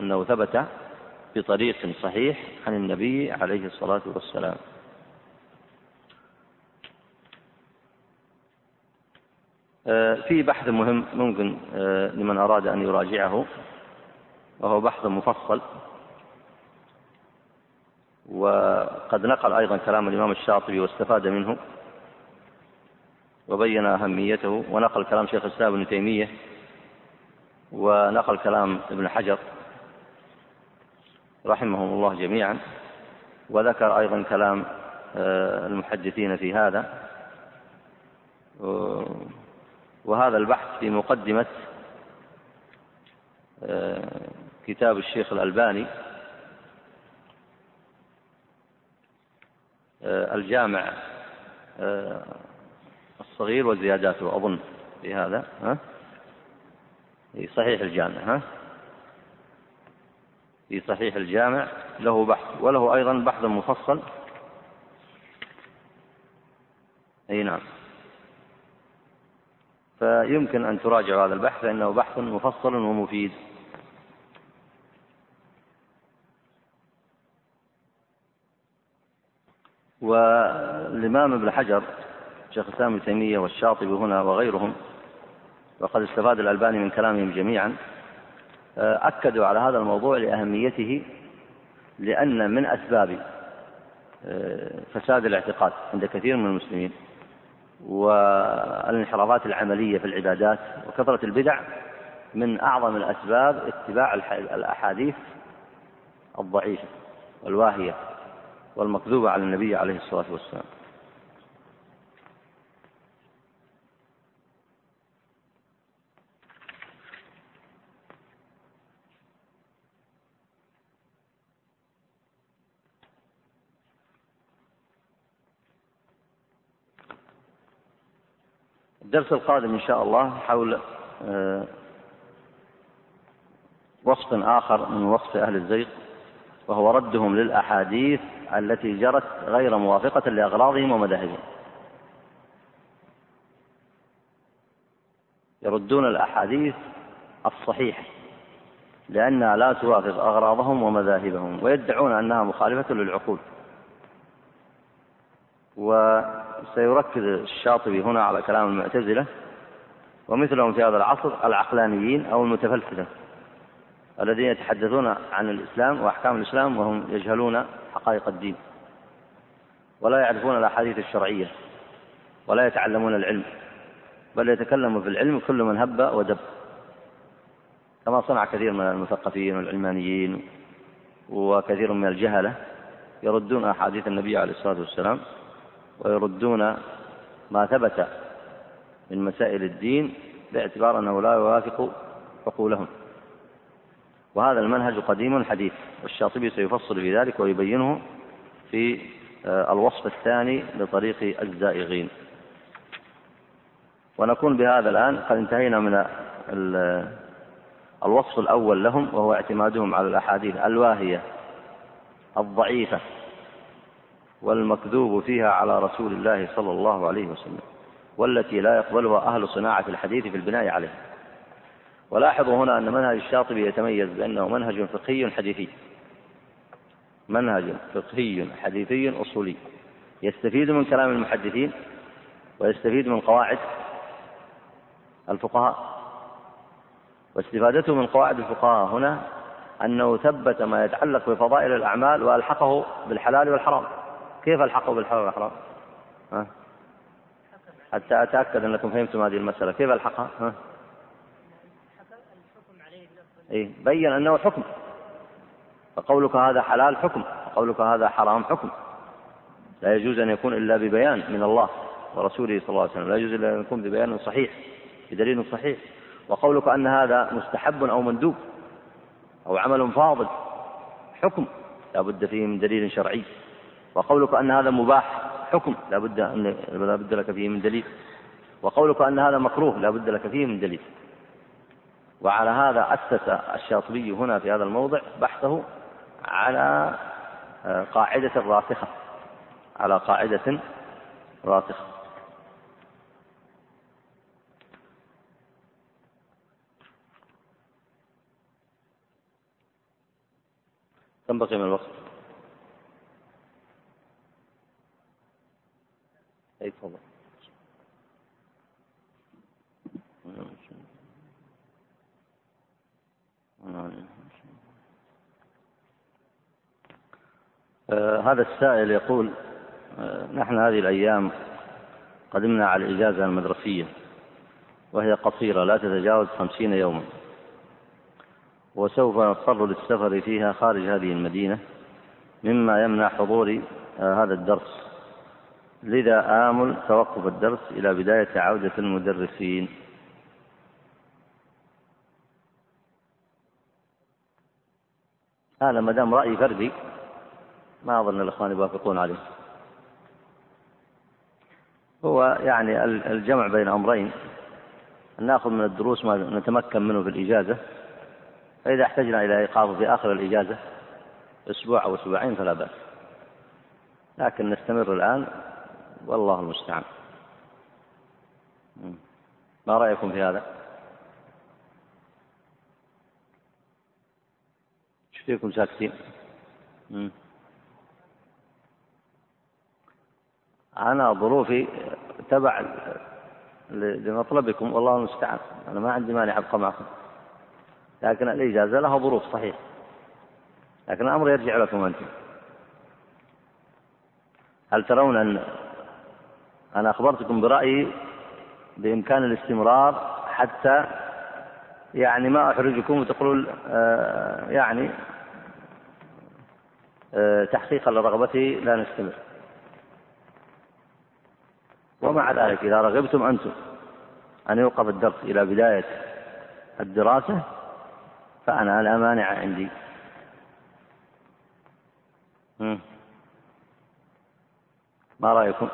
أنه ثبت بطريق صحيح عن النبي عليه الصلاة والسلام. آه، في بحث مهم ممكن آه، لمن أراد أن يراجعه وهو بحث مفصل. وقد نقل أيضا كلام الإمام الشاطبي واستفاد منه. وبين أهميته ونقل كلام شيخ الإسلام ابن تيمية ونقل كلام ابن حجر رحمهم الله جميعا وذكر أيضا كلام آه، المحدثين في هذا. وهذا البحث في مقدمة آه، كتاب الشيخ الألباني آه، الجامع الصغير وزياداته أظن. في هذا ها؟ في صحيح الجامع ها؟ في صحيح الجامع له بحث وله أيضا بحث مفصل. أي نعم. فيمكن أن تراجعوا هذا البحث فإنه بحث مفصل ومفيد. والإمام ابن حجر شيخ الإسلام ابن تيمية والشاطبي هنا وغيرهم وقد استفاد الألباني من كلامهم جميعا. أكدوا على هذا الموضوع لأهميته لأن من أسباب آه، فساد الاعتقاد عند كثير من المسلمين والانحرافات العملية في العبادات وكثرة البدع من أعظم الأسباب اتباع الأحاديث الضعيفة والواهية والمكذوبة على النبي عليه الصلاة والسلام. الدرس القادم إن شاء الله حول آه، وصف آخر من وصف أهل الزيغ وهو ردهم للأحاديث التي جرت غير موافقة لأغراضهم ومذاهبهم. يردون الأحاديث الصحيحة لأنها لا توافق أغراضهم ومذاهبهم ويدعون أنها مخالفة للعقول. وسيركز الشاطبي هنا على كلام المعتزلة ومثلهم في هذا العصر العقلانيين أو المتفلسفة الذين يتحدثون عن الإسلام وأحكام الإسلام وهم يجهلون حقائق الدين ولا يعرفون الأحاديث الشرعية ولا يتعلمون العلم بل يتكلم في العلم كل من هب ودب كما صنع كثير من المثقفين والعلمانيين وكثير من الجهلة يردون أحاديث النبي عليه الصلاة والسلام. ويردون ما ثبت من مسائل الدين باعتبار أنه لا يوافق عقولهم. وهذا المنهج قديم حديث والشاطبي سيفصل في ذلك ويبينه في آه، الوصف الثاني لطريق الزائغين. ونكون بهذا الآن قد انتهينا من الوصف الأول لهم وهو اعتمادهم على الأحاديث الواهية الضعيفة. والمكذوب فيها على رسول الله صلى الله عليه وسلم والتي لا يقبلها أهل صناعة الحديث في البناء عليه ولاحظوا هنا أن منهج الشاطبي يتميز بأنه منهج فقهي حديثي. منهج فقهي حديثي أصولي. يستفيد من كلام المحدثين ويستفيد من قواعد الفقهاء. واستفادته من قواعد الفقهاء هنا أنه ثبت ما يتعلق بفضائل الأعمال وألحقه بالحلال والحرام. كيف ألحقه بالحلال والحرام؟ ها؟ حتى أتأكد أنكم فهمتم هذه المسألة كيف ألحقها؟ ها؟ إيه بين أنه حكم فقولك هذا حلال حكم وقولك هذا حرام حكم لا يجوز أن يكون إلا ببيان من الله ورسوله صلى الله عليه وسلم لا يجوز إلا أن يكون ببيان صحيح بدليل صحيح وقولك أن هذا مستحب أو مندوب أو عمل فاضل حكم لا بد فيه من دليل شرعي وقولك أن هذا مباح حكم لا بد أن لا بد لك فيه من دليل. وقولك أن هذا مكروه لا بد لك فيه من دليل. وعلى هذا أسس الشاطبي هنا في هذا الموضع بحثه على آه، قاعدة راسخة. على قاعدة راسخة. كم بقي من الوقت؟ أي تفضل آه هذا السائل يقول آه نحن هذه الأيام قدمنا على الإجازة المدرسية وهي قصيرة لا تتجاوز خمسين يوما. وسوف نضطر للسفر فيها خارج هذه المدينة مما يمنع حضور آه هذا الدرس. لذا آمل توقف الدرس إلى بداية عودة المدرسين. هذا ما دام رأي فردي ما أظن الإخوان يوافقون عليه. هو يعني الجمع بين أمرين. أن نأخذ من الدروس ما نتمكن منه في الإجازة. فإذا احتجنا إلى إيقافه في آخر الإجازة أسبوع أو أسبوعين فلا بأس. لكن نستمر الآن والله المستعان. ما رأيكم في هذا؟ إيش فيكم ساكتين؟ أنا ظروفي تبع لمطلبكم والله المستعان. أنا ما عندي مانع أبقى معكم. لكن الإجازة لها ظروف صحيح. لكن الأمر يرجع لكم أنتم. هل ترون أن أنا أخبرتكم برأيي بإمكان الاستمرار حتى يعني ما أحرجكم وتقولون آه يعني آه تحقيقا لرغبتي لا نستمر. ومع ذلك إذا رغبتم أنتم أن يوقف الدرس إلى بداية الدراسة فأنا لا مانع عندي. ما رأيكم؟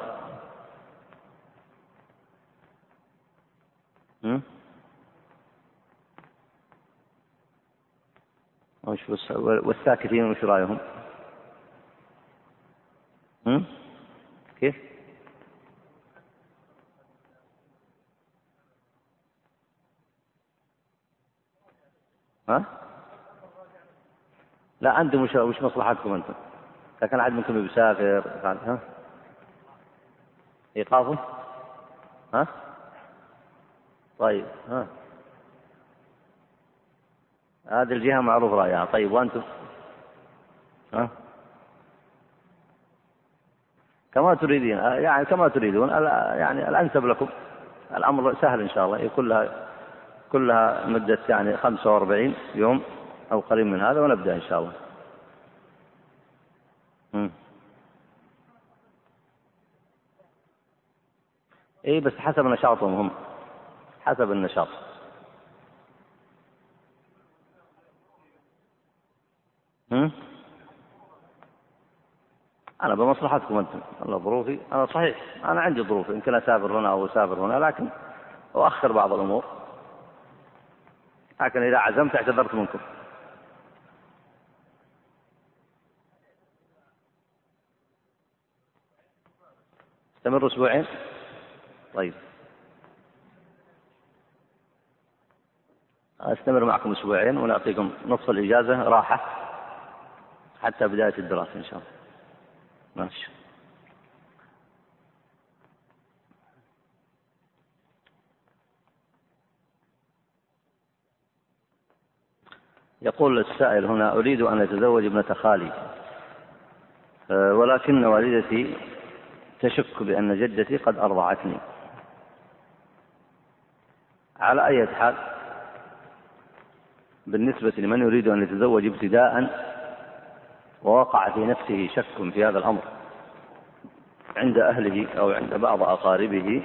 وش والساكتين وش رأيهم؟ هم؟ كيف؟ ها؟ لا أنتم وش وش مصلحتكم أنتم؟ إذا كان أحد منكم يسافر ها؟ إيقافه؟ ها؟ طيب ها؟ هذه الجهة معروف رأيها. طيب وأنتم؟ ها؟ كما تريدين. يعني كما تريدون. يعني الأنسب لكم. الأمر سهل إن شاء الله. يكون لها كلها مدة يعني 45 يوم أو قريب من هذا ونبدأ إن شاء الله. إيه بس حسب نشاطهم هم. حسب النشاط. هم؟ أنا بمصلحتكم أنتم. أنا ظروفي. أنا صحيح. أنا عندي ظروف. يمكن أسافر هنا أو أسافر هنا لكن أؤخر بعض الأمور. لكن إذا عزمت اعتذرت منكم. استمر أسبوعين؟ طيب. أستمر معكم أسبوعين ونعطيكم نصف الإجازة راحة حتى بداية الدراسة إن شاء الله. ماشي. يقول السائل هنا أريد أن أتزوج ابنة خالي. أه، ولكن والدتي تشك بأن جدتي قد أرضعتني. على أي حال؟ بالنسبة لمن يريد أن يتزوج ابتداء ووقع في نفسه شك في هذا الأمر عند أهله أو عند بعض أقاربه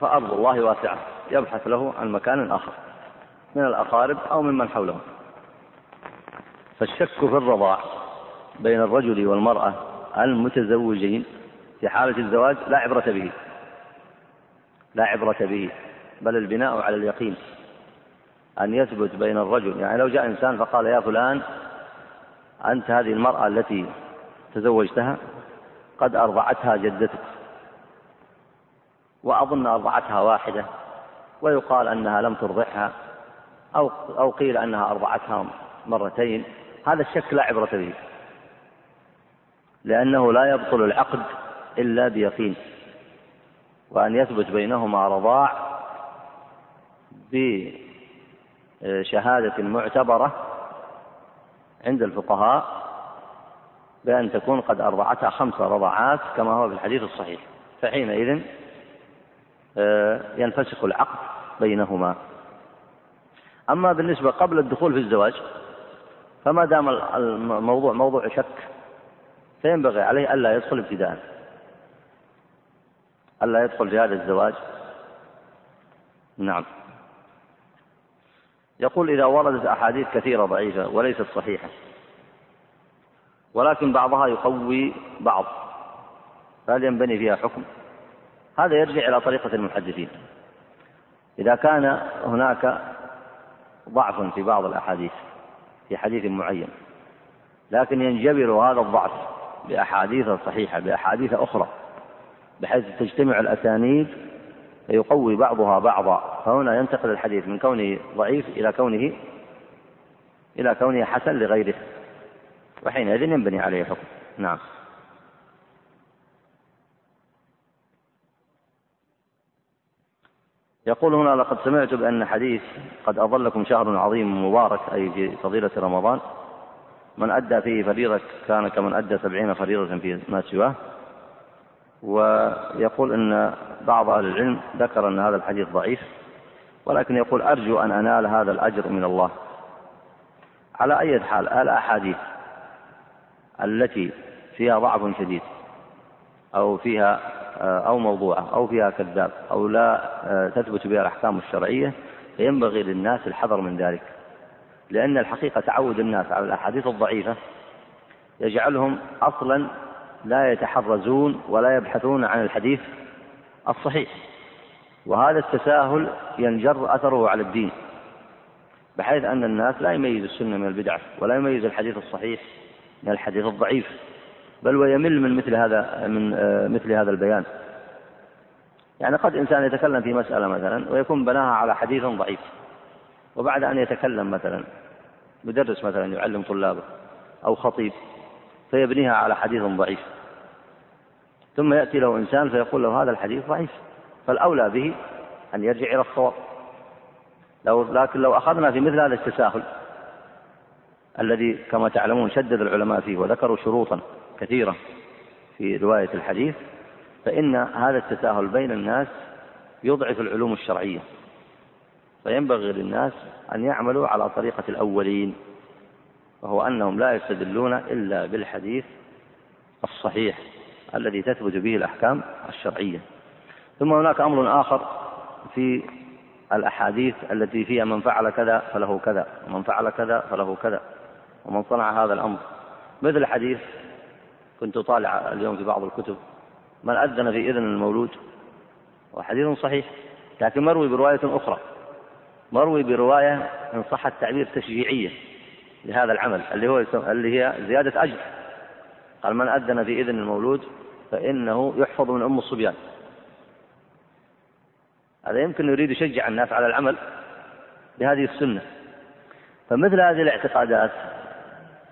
فأرض الله واسعة. يبحث له عن مكان آخر من الأقارب أو ممن حوله. فالشك في الرضاع بين الرجل والمرأة المتزوجين في حالة الزواج لا عبرة به. لا عبرة به بل البناء على اليقين. أن يثبت بين الرجل يعني لو جاء إنسان فقال يا فلان أنت هذه المرأة التي تزوجتها قد أرضعتها جدتك وأظن أرضعتها واحدة ويقال أنها لم ترضعها أو أو قيل أنها أرضعتها مرتين هذا الشك لا عبرة به. لأنه لا يبطل العقد إلا بيقين وأن يثبت بينهما رضاع بشهادة معتبرة عند الفقهاء بأن تكون قد أرضعتها خمس رضعات كما هو في الحديث الصحيح. فحينئذ آه، ينفسخ العقد بينهما. أما بالنسبة قبل الدخول في الزواج فما دام الموضوع موضوع شك فينبغي عليه ألا يدخل ابتداء. ألا يدخل في هذا الزواج. نعم. يقول إذا وردت أحاديث كثيرة ضعيفة وليست صحيحة. ولكن بعضها يقوي بعض. فهل ينبني فيها حكم؟ هذا يرجع إلى طريقة المحدثين. إذا كان هناك ضعف في بعض الأحاديث في حديث معين لكن ينجبر هذا الضعف بأحاديث صحيحة بأحاديث أخرى بحيث تجتمع الأسانيد فيقوي بعضها بعضا. فهنا ينتقل الحديث من كونه ضعيف إلى كونه إلى كونه حسن لغيره. وحينئذ ينبني عليه حكم. نعم. يقول هنا لقد سمعت بأن حديث قد أظلكم شهر عظيم مبارك أي في فضيلة رمضان. من أدى فيه فريضة كان كمن أدى سبعين فريضة في ما سواه. ويقول أن بعض أهل العلم ذكر أن هذا الحديث ضعيف ولكن يقول أرجو أن أنال هذا الأجر من الله. على أي حال الأحاديث التي فيها ضعف شديد أو فيها أو موضوعة أو فيها كذاب أو لا تثبت بها الأحكام الشرعية فينبغي للناس الحذر من ذلك. لأن الحقيقة تعود الناس على الأحاديث الضعيفة يجعلهم أصلا لا يتحرزون ولا يبحثون عن الحديث الصحيح. وهذا التساهل ينجر أثره على الدين بحيث أن الناس لا يميز السنة من البدعة ولا يميز الحديث الصحيح من الحديث الضعيف بل ويمل من مثل هذا من آه، مثل هذا البيان. يعني قد إنسان يتكلم في مسألة مثلا ويكون بناها على حديث ضعيف وبعد أن يتكلم مثلا مدرس مثلا يعلم طلابه أو خطيب فيبنيها على حديث ضعيف. ثم يأتي له إنسان فيقول له هذا الحديث ضعيف فالأولى به أن يرجع إلى الصواب. لو لكن لو أخذنا في مثل هذا التساهل الذي كما تعلمون شدد العلماء فيه وذكروا شروطا كثيرة في رواية الحديث فإن هذا التساهل بين الناس يضعف العلوم الشرعية. فينبغي للناس أن يعملوا على طريقة الأولين. وهو أنهم لا يستدلون إلا بالحديث الصحيح الذي تثبت به الأحكام الشرعية. ثم هناك أمر آخر في الأحاديث التي فيها من فعل كذا فله كذا ومن فعل كذا فله كذا ومن صنع هذا الأمر. مثل حديث كنت طالع اليوم في بعض الكتب من أذن في إذن المولود وحديث صحيح لكن مروي برواية أخرى. مروي برواية إن صح التعبير تشجيعية. لهذا العمل اللي هو اللي هي زيادة أجر. قال من أذن في إذن المولود فإنه يحفظ من أم الصبيان. هذا يمكن يريد يشجع الناس على العمل بهذه السنة. فمثل هذه الاعتقادات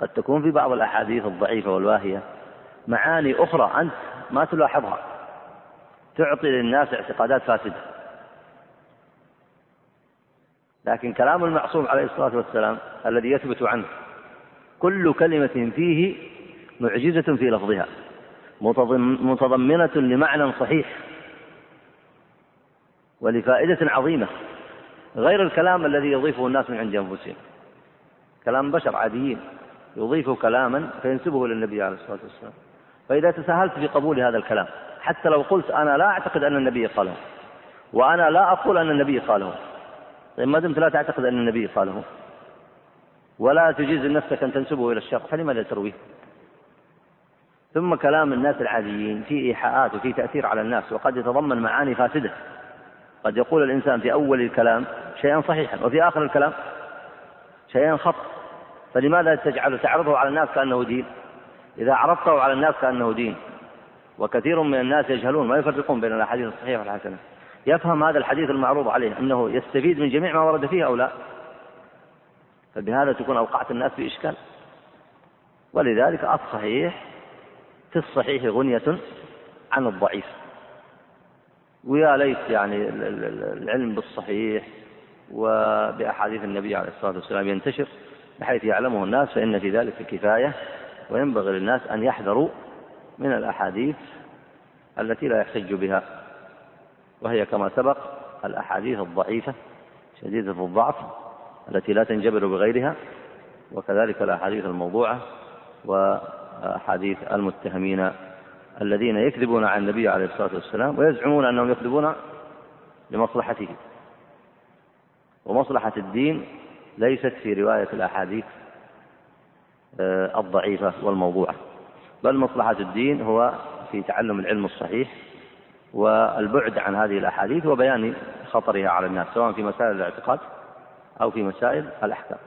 قد تكون في بعض الأحاديث الضعيفة والواهية. معاني أخرى أنت ما تلاحظها. تعطي للناس اعتقادات فاسدة. لكن كلام المعصوم عليه الصلاة والسلام الذي يثبت عنه كل كلمة فيه معجزة في لفظها متضمنة لمعنى صحيح ولفائدة عظيمة غير الكلام الذي يضيفه الناس من عند أنفسهم. كلام بشر عاديين يضيف كلاما فينسبه للنبي عليه الصلاة والسلام. فإذا تساهلت في قبول هذا الكلام حتى لو قلت أنا لا أعتقد أن النبي قاله وأنا لا أقول أن النبي قاله طيب ما دمت لا تعتقد أن النبي قاله. ولا تجيز لنفسك أن تنسبه إلى الشر فلماذا ترويه ثم كلام الناس العاديين فيه إيحاءات وفيه تأثير على الناس وقد يتضمن معاني فاسدة. قد يقول الإنسان في أول الكلام شيئا صحيحا وفي آخر الكلام شيئا خطأ. فلماذا تجعل تعرضه على الناس كأنه دين؟ إذا عرضته على الناس كأنه دين. وكثير من الناس يجهلون ما يفرقون بين الأحاديث الصحيحة والحسنة. يفهم هذا الحديث المعروض عليه أنه يستفيد من جميع ما ورد فيه أو لا؟ فبهذا تكون أوقعت الناس في إشكال. ولذلك الصحيح في الصحيح غنية عن الضعيف. ويا ليت يعني العلم بالصحيح وبأحاديث النبي عليه الصلاة والسلام ينتشر بحيث يعلمه الناس فإن في ذلك كفاية وينبغي للناس أن يحذروا من الأحاديث التي لا يحتج بها. وهي كما سبق الأحاديث الضعيفة شديدة الضعف التي لا تنجبر بغيرها وكذلك الأحاديث الموضوعة وأحاديث المتهمين الذين يكذبون عن النبي عليه الصلاة والسلام ويزعمون أنهم يكذبون لمصلحته. ومصلحة الدين ليست في رواية الأحاديث آه، الضعيفة والموضوعة بل مصلحة الدين هو في تعلم العلم الصحيح والبعد عن هذه الأحاديث وبيان خطرها على الناس سواء في مسائل الاعتقاد أو في مسائل الأحكام.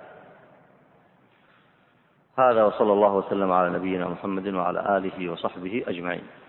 هذا وصلى الله وسلم على نبينا محمد وعلى آله وصحبه أجمعين.